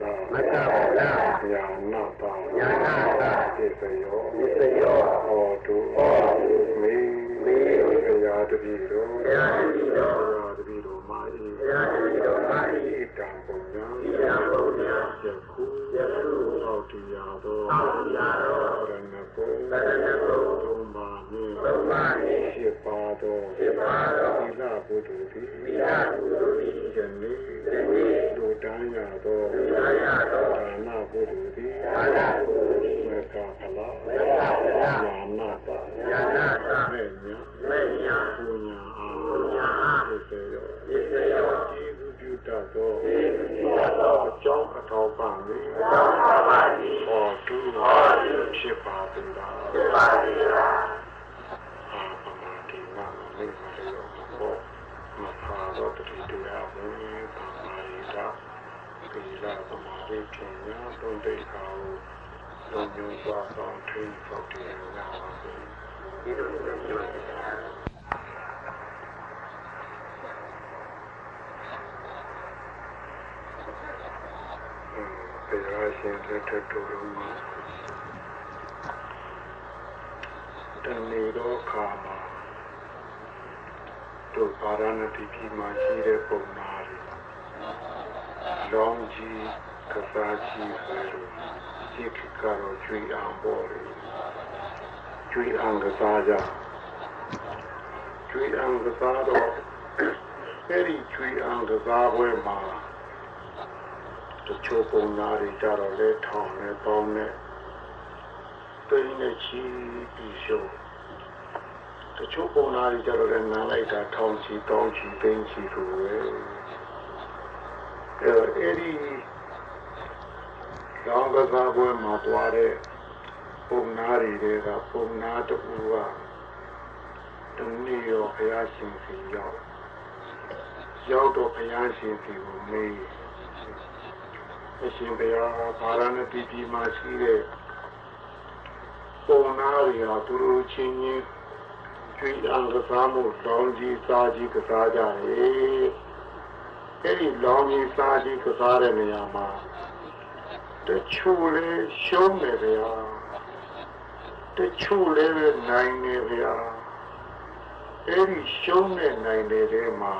လာမကဗလာညာနာတာညာနာတာစေစယောနိစ္စယောဟောတုမေ တွေကြတော့လဲထောင်နဲ့ပေါင်းနဲ့တိတ်နဲ့ချီပြီးရှုံးတချို့ပုံနာတွေကြတော့လဲနားလိုက်တာထောင်ချီတောင်းချီသိန်းချီဆိုပဲအဲအဲ့ဒီလောင်းကစားပွဲမှာတွားတဲ့ပုံနာတွေကပုံနာတူကတနည်းရောဘုရားရှင်စီရောက်ရောက်တော့ဘုရားရှင်စီကိုမေး အရှင်ဘုရားဗာရဏသီပြည်မှာရှိတဲ့ပုံနာတွေဟာသူတို့ချင်းချင်းကျွေးအံကစားမှုလောင်းကြီးစားကြီးကစားကြတယ်။အဲဒီလောင်းကြီးစားကြီးကစားတဲ့နေရာမှာတချို့လေးရှုံးနေဗျာတချို့လေးပဲနိုင်နေဗျာအဲဒီရှုံးနေနိုင်တဲ့ထဲမှာ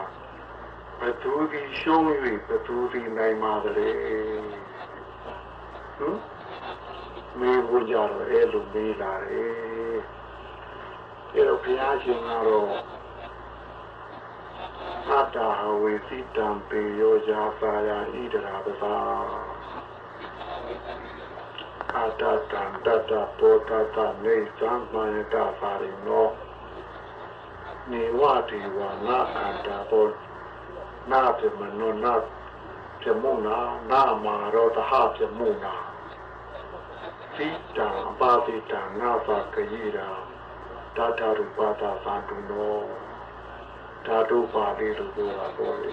ဘသူဒီရှုံး၍ဘသူဒီနိုင်ပါသလဲဟမ်မေးဖို့ကြတော့အဲ့လိုမေးလာတယ်အဲ့တော့ဘုရားရှင်ကတော့အတ္တဟဝေစိတံပေယောဇာပါယဣဒရာပသာအတ္တတံတတ္တပောတတနေသံမယတပါရိနောနေဝတိဝနာအတ္တပော နာပြမနောနာပြမုနာနာမာရောတဟပြမုနာစိတံအပါတိတံနာဖကယေရာတာတာရူပတာသံတုနောဓာတုပါဠိလိုပြောတာပေါ်လေ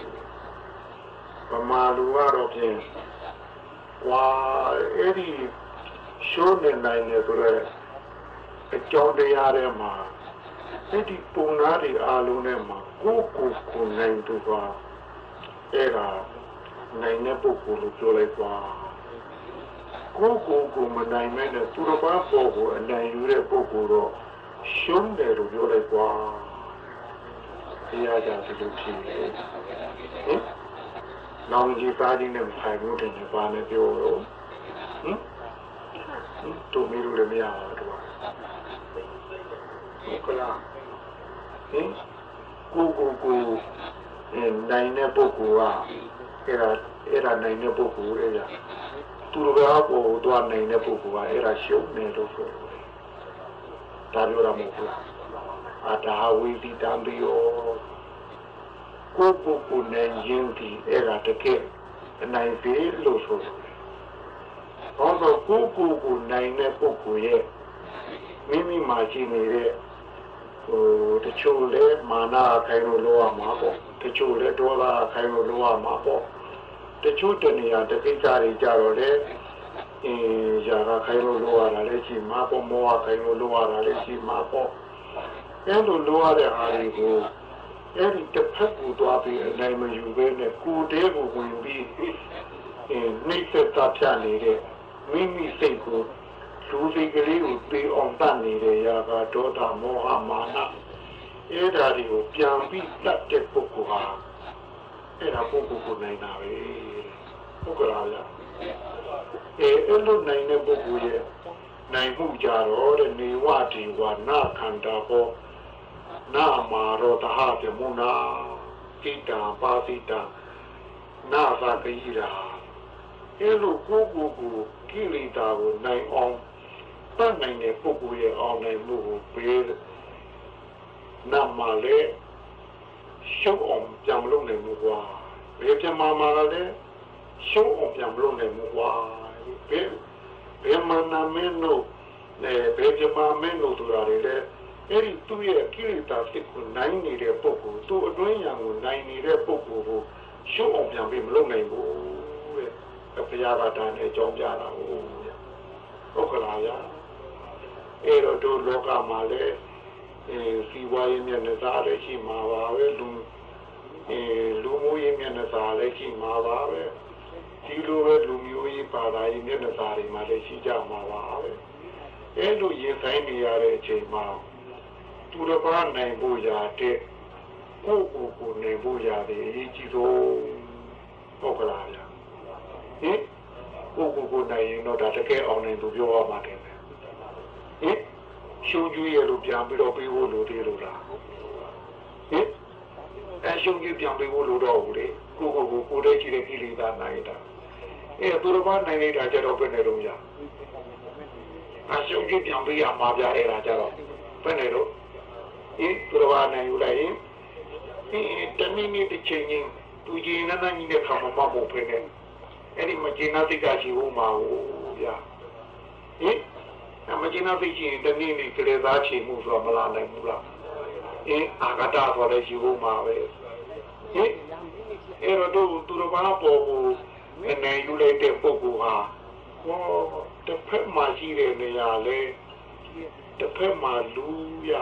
ပမာလူကတော့ဖြင့်ဝါအဲ့ဒီရှုံးနေနိုင်တယ်ဆိုတော့အကြောင်းတရားထဲမှာအဲ့ဒီပုံနာတွေအားလုံးထဲမှာကိုယ်ကိုယ်ကိုယ်နိုင်သူပါ အဲ့ဒါနိုင်တဲ့ပုဂ္ဂိုလ်လို့ပြောလိုက်ပါကိုယ်ကိုယ်ကိုယ်မနိုင်မဲ့နဲ့သူတစ်ပါးပေါ်ကိုအနိုင်ယူတဲ့ပုဂ္ဂိုလ်တော့ရှုံးတယ်လို့ပြောလိုက်ပါတရားကြဒီလိုဖြစ်နေဟင်နောင်ကြီးသားကြီးနဲ့မဆိုင်ဘူးတင်ပါနဲ့ပြောတော့ဟင်တို့မီးလို့လည်းမရပါဘူးတော့ဟုတ်ကလားဟင်ကိုကိုကိုအဲ နိုင်တဲ့ပုဂ္ဂိုလ်ကအဲ့ဒါအဲ့ဒါနိုင်တဲ့ပုဂ္ဂိုလ်အဲ့ဒါသူတော်ဘာကိုတော့နိုင်တဲ့ပုဂ္ဂိုလ်ကအဲ့ဒါရှုံးနေလို့ဆိုတယ်ဒါပြောတာမဟုတ်ဘူးလားအတာဝိတိတံဘီယောကိုကိုကိုနိုင်ခြင်းဒီအဲ့ဒါတကယ်အနိုင်ပြီလို့ဆိုတယ်ဟောတော့ကိုကိုကိုနိုင်တဲ့ပုဂ္ဂိုလ်ရဲ့မိမိမှာရှိနေတဲ့ဟိုတချို့လဲမာနခိုင်းလို့လောရမှာပေါ့ တချို့လဲဒေါသခိုင်းလို့လောရမှာပေါ့တချို့တနေရာတကိစ္စတွေကြတော့လေအင်းຢာကခိုင်းလို့လောရတာလည်းရှိမှာပေါ့မောဟခိုင်းလို့လောရတာလည်းရှိမှာပေါ့အဲလိုလောရတဲ့အားတွေကိုအဲ့ဒီတစ်ဖက်ကိုတွားပြီးအနိုင်မယူဘဲနဲ့ကိုယ်တည်းကိုဝင်ပြီးအင်းနှိမ့်သက်တာဖြတ်နေတဲ့မိမိစိတ်ကိုလူစိတ်ကလေးကိုပြေအောင်တတ်နေတဲ့ရာဂဒေါသမောဟမာန အဲ့ဒါတွေကိုပြန်ပြီးတတ်တဲ့ပုဂ္ဂိုလ်ဟာအဲ့ဒါပုဂ္ဂိုလ်ကိုနိုင်တာပဲဟုတ်ကလားဗျအဲအဲ့လိုနိုင်တဲ့ပုဂ္ဂိုလ်ရဲ့နိုင်မှုကြတော့တဲ့နေဝဒီဝနာခန္ဓာဟောနာမာရောတဟပြမုနာကိတံပါတိတံနာသာကိရာအဲ့လိုကိုယ်ကိုယ်ကိုကိလေသာကိုနိုင်အောင်တတ်နိုင်တဲ့ပုဂ္ဂိုလ်ရဲ့အောင်နိုင်မှုကိုပေး နာမလည်းရှုပ်အောင်ပြန်မလုပ်နိုင်ဘူးကွာဘယ်ပြန်မှာမှာလည်းရှုပ်အောင်ပြန်မလုပ်နိုင်ဘူးကွာဘယ်ဘယ်မှာနာမင်းတို့အဲဘယ်ပြန်မှာမင်းတို့တို့ရတယ်လေအဲ့ဒီသူ့ရဲ့ကိလေသာစိတ်ကိုနိုင်နေတဲ့ပုဂ္ဂိုလ်သူ့အတွင်းရံကိုနိုင်နေတဲ့ပုဂ္ဂိုလ်ကိုရှုပ်အောင်ပြန်ပြီးမလုပ်နိုင်ဘူးတဲ့ဘုရားကဒါနဲ့အကြောင်းပြတာဟုတ်ဟုတ်ကလားဗျာအဲ့တော့တို့လောကမှာလည်း အဲစီဝါရေးမျက်နှာစာလည်းရှိမှာပါပဲလူအဲလူမျိုးရေးမျက်နှာစာလည်းရှိမှာပါပဲဒီလိုပဲလူမျိုးရေးပါတာရေးမျက်နှာစာတွေမှာလည်းရှိကြမှာပါပဲအဲ့လိုရင်ဆိုင်နေရတဲ့အချိန်မှာသူတစ်ပါးနိုင်ဖို့ရာတဲ့ကိုယ့်ကိုယ်ကိုနိုင်ဖို့ရတယ်အရေးကြီးဆုံးဟုတ်ကလားဗျာဟင်ကိုယ့်ကိုယ်ကိုနိုင်ရင်တော့ဒါတကယ်အောင်နိုင်သူပြောရမှာတယ်ဟင် ရှုံးကျွေးရလို့ပြန်ပြီးတော့ပြီးဖို့လိုသေးလို့လားဟင်အဲရှုံးကျွေးပြန်ပြီးဖို့လိုတော့ဘူးလေကိုကိုကိုကိုတည်းရှိတဲ့ကိလေသာနိုင်တာအဲသူတော်ဘာနိုင်နေတာကြတော့ဘယ်နဲ့တော့ရအရှုံးကျွေးပြန်ပြီးရမှာပြအဲ့ဒါကြတော့ဘယ်နဲ့တော့ဟင်သူတော်ဘာနိုင်ယူလိုက်ရင်ဒီတနည်းနည်းတစ်ချိန်ချင်းသူကြီးနန်းနန်းကြီးနဲ့ခါမှမဟုတ်ဖိနေအဲ့ဒီမကျင်နာစိတ်ကရှိဖို့မှာဟုတ်ဗျာဟင်အ မကျင်းသိချင်းတနည်းနည်းကလေးသားချေမှုဆိုတော့မလာနိုင်ဘူးလားအင်းအာဂတဆိုလည်းရှိဖို့မှာပဲဟင်အဲ့တော့သူသူတော်ဘာပေါ်ကိုအနေယူလိုက်တဲ့ပုဂ္ဂိုလ်ဟာဟောတစ်ဖက်မှာရှိတဲ့နေရာလေတစ်ဖက်မှာလူရ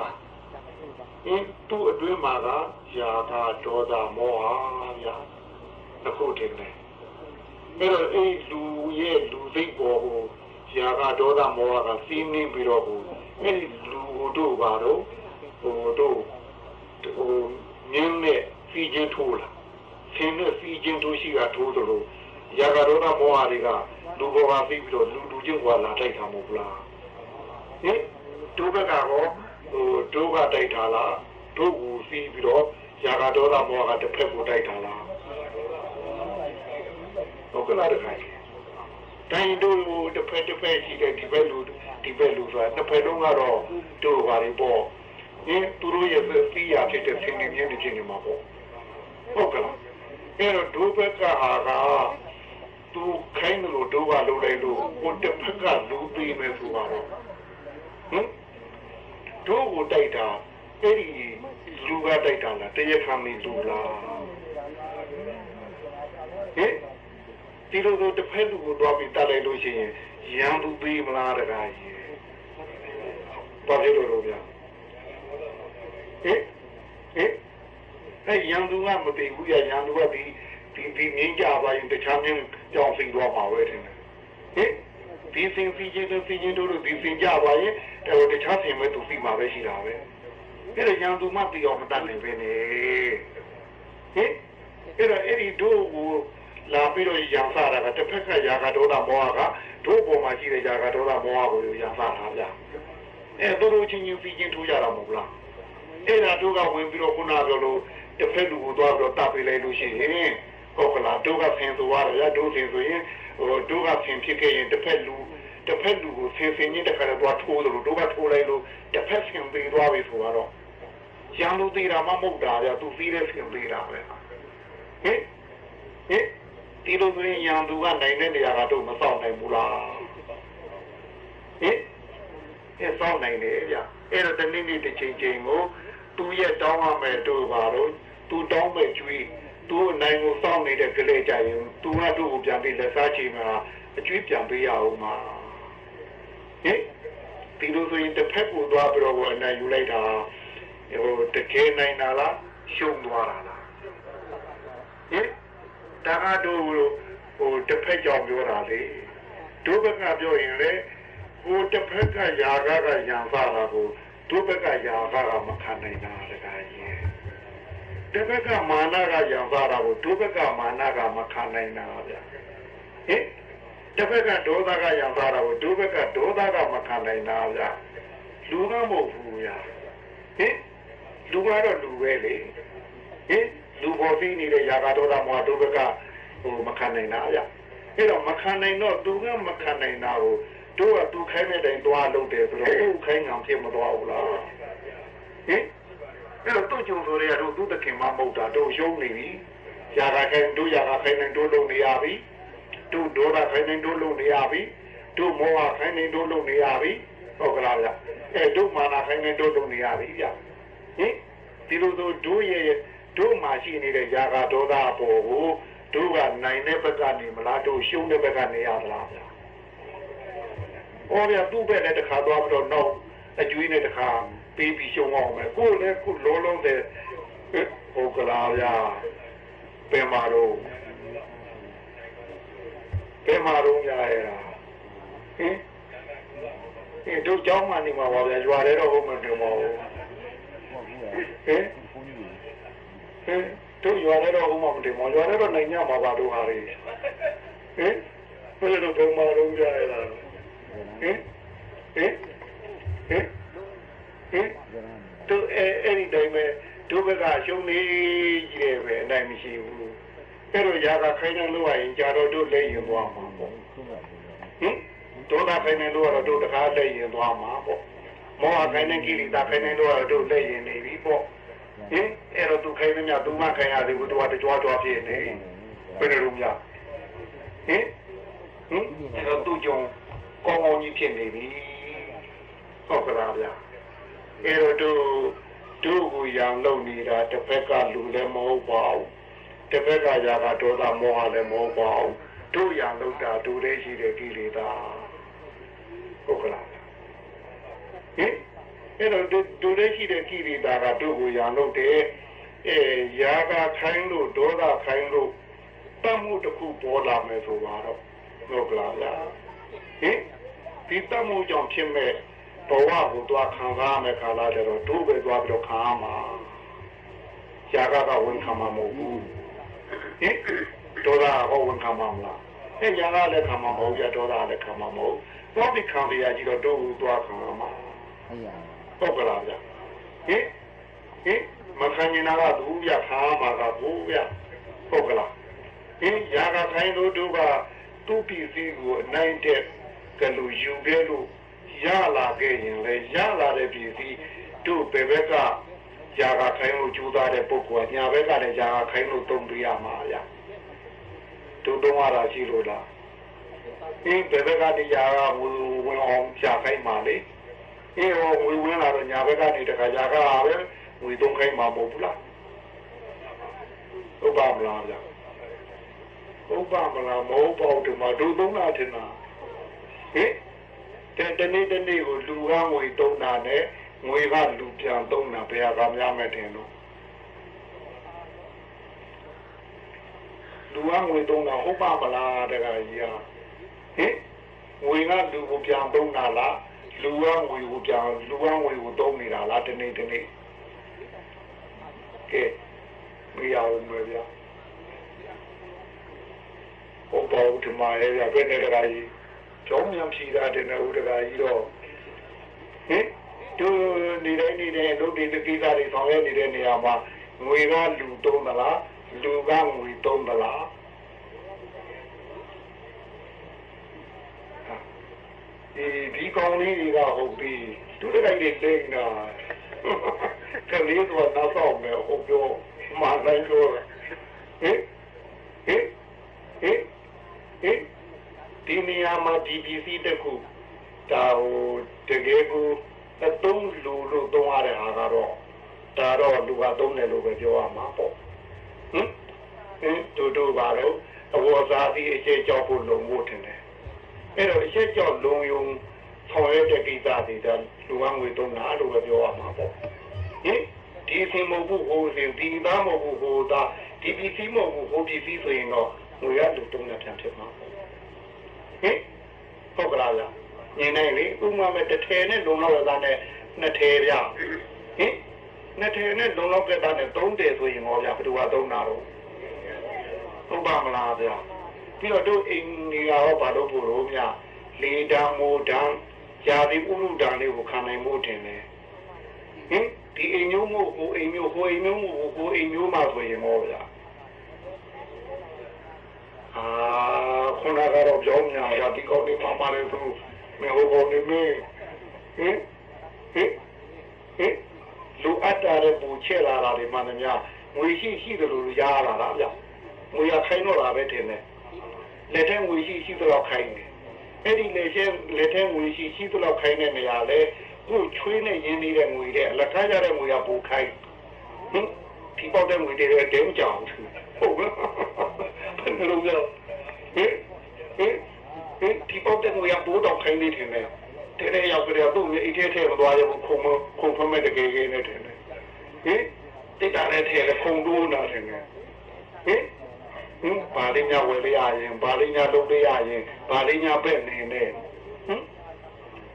အင်းသူ့အတွင်းမှာကယာကဒေါသမောဟရတစ်ခုတည်းနဲ့အဲ့တော့အဲ့လူရဲ့လူစိတ်ပေါ်ကို ရာဂဒေါသမောဟကစီးနှင်းပြီးတော့ဟိုအဲ့ဒီလူတို့ဘာတော့ဟိုတို့ဟိုမြင်းနဲ့စီးချင်းထိုးလာဆင်းနဲ့စီးချင်းထိုးရှိကထိုးသလိုရာဂဒေါသမောဟတွေကလူဘောကပြီးပြီးတော့လူလူချင်းကလာတိုက်တာမဟုတ်လားဟင်တို့ဘက်ကတော့ဟိုတို့ကတိုက်တာလားတို့ကိုစီးပြီးတော့ရာဂဒေါသမောဟကတစ်ဖက်ကိုတိုက်တာလားဟုတ်ကလားတခါ တိုင်းတို့တစ်ဖက်တစ်ဖက်ရှိတဲ့ဒီဘက်လူဒီဘက်လူဆိုတာနှစ်ဖက်လုံးကတော့တို့ပါရီပေါ့။ဒီသူတို့ရဲ့သိရဖြစ်တဲ့ဆင်းနေမြင့်နေခြင်းတွေမှာပေါ့။ဟုတ်ကလား။အဲတော့ဒုဘက်ကဟာကသူခိုင်းလို့ဒုကလုံးလိုက်လို့ကိုတစ်ဖက်ကလူသေးမယ်ဆိုတော့ဟင်ဒုကိုတိုက်တာအဲ့ဒီလူကတိုက်တာလားတရခံမီလူလားဟင် ဒီလိုဆိုတစ်ဖက်လူကိုတွားပြီးတက်လိုက်လို့ရှိရင်ရန်သူပေးမလားတကားကြီးဘာဖြစ်လို့လို့ဗျာဟင်ဟင်အဲရန်သူကမပေးဘူးရရန်သူကဒီဒီဒီငင်းကြပါရင်တခြားမျိုးကြောင်စိန်တော့မှာပဲတင်တယ်ဟင်ဒီစင်စီချင်းတို့စီချင်းတို့ဒီစင်ကြပါရင်တခြားစင်မဲ့သူစီမှာပဲရှိတာပဲအဲ့ဒါရန်သူမှတီအောင်မတတ်နိုင်ပဲနေဟင်အဲ့ဒါအဲ့ဒီတို့ကို လာပြီးတော့ရံစားတာကတစ်ဖက်ကယာကဒေါသမောဟကတို့ပေါ်မှာရှိတဲ့ယာကဒေါသမောဟကိုရံစားတာဗျာအဲတို့တို့ချင်းချင်းပြီးချင်းထိုးကြတာမဟုတ်လားအဲ့ဒါတို့ကဝင်ပြီးတော့ခုနပြောလို့တစ်ဖက်လူကိုသွားပြီးတော့တပ်ပေးလိုက်လို့ရှိရင်ဟုတ်ကလားတို့ကဆင်သွားတယ်ဗျာတို့ဆင်ဆိုရင်ဟိုတို့ကဆင်ဖြစ်ခဲ့ရင်တစ်ဖက်လူတစ်ဖက်လူကိုဆင်ဆင်ချင်းတစ်ခါတော့သွားထိုးတယ်လို့တို့ကထိုးလိုက်လို့တစ်ဖက်ဆင်သေးသွားပြီဆိုတော့ရန်လူသေးတာမှမဟုတ်တာဗျာသူပြီးတဲ့ဆင်သေးတာပဲဟင်ဟင် ဒီလိုဆိုရင်ရန်သူကနိုင်တဲ့နေရာကတော့မဆောင်နိုင်ဘူးလားဟင်အဲဆောင်နိုင်တယ်ဗျအဲ့တော့တနေ့နေ့တစ်ချိန်ချိန်ကိုသူရဲ့တောင်းရမယ်တို့ပါတော့သူတောင်းမဲ့ကျွေးသူနိုင်ကိုစောင့်နေတဲ့ကလေးကြရင်သူကသူ့ကိုပြန်ပြီးလက်စားချေမှာအကျွေးပြန်ပေးရအောင်မှာဟင်ဒီလိုဆိုရင်တစ်ဖက်ကိုသွားပြီးတော့အနိုင်ယူလိုက်တာဟိုတကယ်နိုင်တာလားရှုံးသွားတာလားဟင် ဒါကတော့ဟိုတစ်ဖက်ကြောင့်ပြောတာလေဒုဘက်ကပြောရင်လေဟိုတစ်ဖက်ကယာကကရံစားတာကိုဒုဘက်ကယာကကမခံနိုင်တာတကကြီးတစ်ဖက်ကမာနကရံစားတာကိုဒုဘက်ကမာနကမခံနိုင်တာဗျဟင်တစ်ဖက်ကဒေါသကရံစားတာကိုဒုဘက်ကဒေါသကမခံနိုင်တာဗျလူကမဟုတ်ဘူးဗျဟင်လူကတော့လူပဲလေဟင် လူပေါ်သိနေတဲ့ယာကဒေါသမောဒုဘက်ကဟိုမခံနိုင်တာဗျအဲ့တော့မခံနိုင်တော့သူကမခံနိုင်တာကိုတို့ကသူခိုင်းတဲ့တိုင်သွားလုပ်တယ်ဆိုတော့သူခိုင်းငံဖြစ်မသွားဘူးလားဟင်အဲ့တော့သူ့ကြုံဆိုတွေကတို့သူ့တခင်မမဟုတ်တာတို့ရုံးနေပြီယာကခိုင်းတို့ယာကခိုင်းနေတို့လုပ်နေရပြီတို့ဒေါသခိုင်းနေတို့လုပ်နေရပြီတို့မောဟခိုင်းနေတို့လုပ်နေရပြီဟုတ်ကလားဗျအဲတို့မာနခိုင်းနေတို့လုပ်နေရပြီဗျဟင်ဒီလိုဆိုတို့ရဲ့ တို့မှာရှိနေတဲ့ယာကဒေါသအပေါ်ကိုတို့ကနိုင်တဲ့ဘက်ကနေမလားတို့ရှုံးတဲ့ဘက်ကနေရသလားဗျာ။ဟောဗျာသူ့ဘက်နဲ့တခါသွားပြီးတော့နောက်အကျွေးနဲ့တခါပေးပြီးရှုံးအောင်မယ်။ကိုယ်လည်းခုလုံးလုံးတဲ့ဟိုကလာဗျာပင်မာတော့ပင်မာတော့ညာရတာဟင်ဒီတို့เจ้าမှနေမှာပါဗျာရွာထဲတော့ဟုတ်မှတယ်မဟုတ်ဘူးဟင် ဟင်တို့ရွာထဲတော့ဟုတ်မှမတယ်မရွာထဲတော့နိုင်ညမှာပါတို့ဟာတွေဟင်ဘယ်လိုပုံမှန်လုံးကြရတာဟင်ဟင်ဟင်ဟင်တို့အဲအဲ့ဒီတိုင်းပဲတို့ဘက်ကရှုံးနေကြီးတယ်ပဲအနိုင်မရှိဘူးအဲ့တော့ຢာကခိုင်းနေလို့ရရင်ကြာတော့တို့လက်ရင်သွားမှာပေါ့ဟင်တို့တာခိုင်းနေလို့ကတော့တို့တကားလက်ရင်သွားမှာပေါ့မောဟခိုင်းနေကိလေသာခိုင်းနေလို့ကတော့တို့လက်ရင်နေပြီပေါ့ ဟင်အဲ့တော့သူခိုင်းနေမြသူမခိုင်းရသေးဘူးသူကတကြွားကြွားဖြစ်နေဘယ်လိုများဟင်ဟင်အဲ့တော့သူ့ကြောင့်ကောင်းကောင်းကြီးဖြစ်နေပြီဟုတ်ကလားဗျာအဲ့တော့တို့တို့ကိုရံလုံနေတာတစ်ဖက်ကလူလည်းမဟုတ်ပါဘူးတစ်ဖက်ကຢာကဒေါသမောဟလည်းမဟုတ်ပါဘူးတို့ရံလုံတာတို့တည်းရှိတဲ့ကိလေသာဟုတ်ကလားဟင် အဲ့တော့ဒုရဲရှိတဲ့ကိရိတာကတို့ကိုရံလို့တဲ့အဲရာဂခိုင်းလို့ဒေါသခိုင်းလို့တတ်မှုတစ်ခုပေါ်လာမယ်ဆိုပါတော့ဟုတ်ကလားလားဟင်ဒီတတ်မှုကြောင့်ဖြစ်မဲ့ဘဝကိုသွားခံစားမယ်ခါလာကြတော့တို့ပဲသွားပြီးတော့ခံရမှာရာဂကဝန်ခံမှာမဟုတ်ဘူးဟင်ဒေါသကဝန်ခံမှာမလားအဲညာကလည်းခံမှာမဟုတ်ရဒေါသကလည်းခံမှာမဟုတ်သွားပြီးခံရကြည့်တော့တို့ကိုသွားခံမှာဟုတ်ရ တော့ကြလားဗျာဟင်ဟင်မခံနေနာကသူဗျာခါမှာကဘူးဗျာတော့ကြလားဟင်ရာကဆိုင်တို့တို့ကသူ့ပစ္စည်းကိုအနိုင်တဲ့ကလူယူခဲ့လို့ရလာခဲ့ရင်လည်းရလာတဲ့ပစ္စည်းတို့ဘယ်ဘက်ကရာကခိုင်းလို့ကြိုးစားတဲ့ပုဂ္ဂိုလ်ညာဘက်ကလည်းရာကခိုင်းလို့တုံးပြရမှာဗျာတို့တုံးရတာရှိလို့လားအင်းဘယ်ဘက်ကတရားဝင်အောင်ရှာခိုင်းပါလေ အေးဟောဝင်ဝင်လာတော့ညာဘက်ကနေတခါຢာကပဲငွေသုံးခိုင်းမှာမဟုတ်ဘူးလားဟုတ်ပါမလားဗျာဟုတ်ပါမလားမဟုတ်ပါဘူးဒီမှာဒုသုံးတာထင်တာဟင်တဲ့တနေ့တနေ့ကိုလူကငွေသုံးတာနဲ့ငွေကလူပြန်သုံးတာဘယ်ဟာကများမဲ့တင်လို့လူကငွေသုံးတာဟုတ်ပါမလားတကကြီးဟာဟင်ငွေကလူကိုပြန်သုံးတာလား လူကငွေကိုပြန်လူကငွေကိုသုံးနေတာလားတနေ့တနေ့ကဲမရဘူးမဗျာဟုတ်ပါဦးဒီမှာရဲ့ဗျာဘယ်နဲ့တကကြီးကျောင်းမြန်ဖြီတာတဲ့နဲ့ဦးတကကြီးတော့ဟင်သူနေတိုင်းနေတိုင်းလုပ်တဲ့ကိစ္စတွေဆောင်ရွက်နေတဲ့နေရာမှာငွေကလူသုံးသလားလူကငွေသုံးသလား ဒီဒီကောင်းလေးတွေကဟုတ်ပြီသူတို့တိုင်းတွေလိမ့်တာကလေးတော့နောက်တော့မယ်ဟုတ်ပြောမှာနိုင်လို့ဟင်ဟင်ဟင်ဟင်ဒီနေရာမှာဒီပစ္စည်းတစ်ခုဒါဟိုတကယ်ကိုအသုံးလူလို့သုံးရတဲ့ဟာကတော့ဒါတော့လူကသုံးတယ်လို့ပဲပြောရမှာပေါ့ဟင်ဟင်တို့တို့ပါတော့အဝေါ်စားပြီးအကျဲကြောက်ဖို့လုံဖို့ထင်တယ် အဲ့တော့အကျဲကြောက်လုံယုံဆောင်ရွက်တဲ့ကိစ္စတွေဒါလူကငွေသုံးတာလို့ပဲပြောရမှာပေါ့ဟင်ဒီအစင်မဟုတ်ဘူးဟိုအစင်ဒီသားမဟုတ်ဘူးဟိုသားဒီပစ္စည်းမဟုတ်ဘူးဟိုပစ္စည်းဆိုရင်တော့ငွေရလူတုံးနဲ့ပြန်ဖြစ်မှာဟင်ဟုတ်ကလားဗျညင်နိုင်လေဥမာမဲ့တစ်ထည်နဲ့လုံလောက်ရတာနဲ့နှစ်ထည်ဗျဟင်နှစ်ထည်နဲ့လုံလောက်တဲ့တာနဲ့သုံးတယ်ဆိုရင်ဟောဗျဘယ်သူကသုံးတာတော့ဟုတ်ပါမလားဗျ ပြီးတော့တို့အိမ်နေရောဘာလို့ဖို့လို့ဗျလေတံမိုးတံဇာတိဥရုတံလေးကိုခံနိုင်မှုတင်တယ်ဟင်ဒီအိမ်မျိုးမို့ဟိုအိမ်မျိုးဟိုအိမ်မျိုးမို့ဟိုအိမ်မျိုးမှာဆိုရင်ဟောဗျအာခုနကတော့ပြောင်းညာရာဒီကောင်းနေမှာပါလေသူမေဟိုကောင်းနေမေဟင်ဟင်ဟင်လူအပ်တာတဲ့ပူချက်လာတာဒီမှန်တယ်များငွေရှိရှိတယ်လို့ရလာတာဗျငွေရခိုင်းတော့တာပဲတင်တယ် လက်ထဲငွေရှိရှိတော့ခိုင်းတယ်အဲ့ဒီလက်ထဲလက်ထဲငွေရှိရှိတော့ခိုင်းတဲ့နေရာလဲကိုချွေးနဲ့ရင်းနေတဲ့ငွေတဲ့လက်ထားကြတဲ့ငွေကပူခိုင်းဟင်ဒီပေါက်တဲ့ငွေတွေတဲမကြောင်ဟုတ်ကဲ့ဘယ်လိုလဲဟင်ဟင်ဟင်ဒီပေါက်တဲ့ငွေကပိုးတော့ခိုင်းနေတယ်တဲ့တဲ့ရောက်ကြတော့သူ့မြေအိတ်ထဲထဲမသွားရဘူးခုံမခုံဖမဲ့တကယ်ကြီးနေတယ်ဟင်တိတ်တာနဲ့ထဲခုံတိုးနာတယ်ဟင် ဟင်ဘာလေးညာဝယ်လေးရရင်ဘာလေးညာလုပ်လေးရရင်ဘာလေးညာပဲ့နေနေဟင်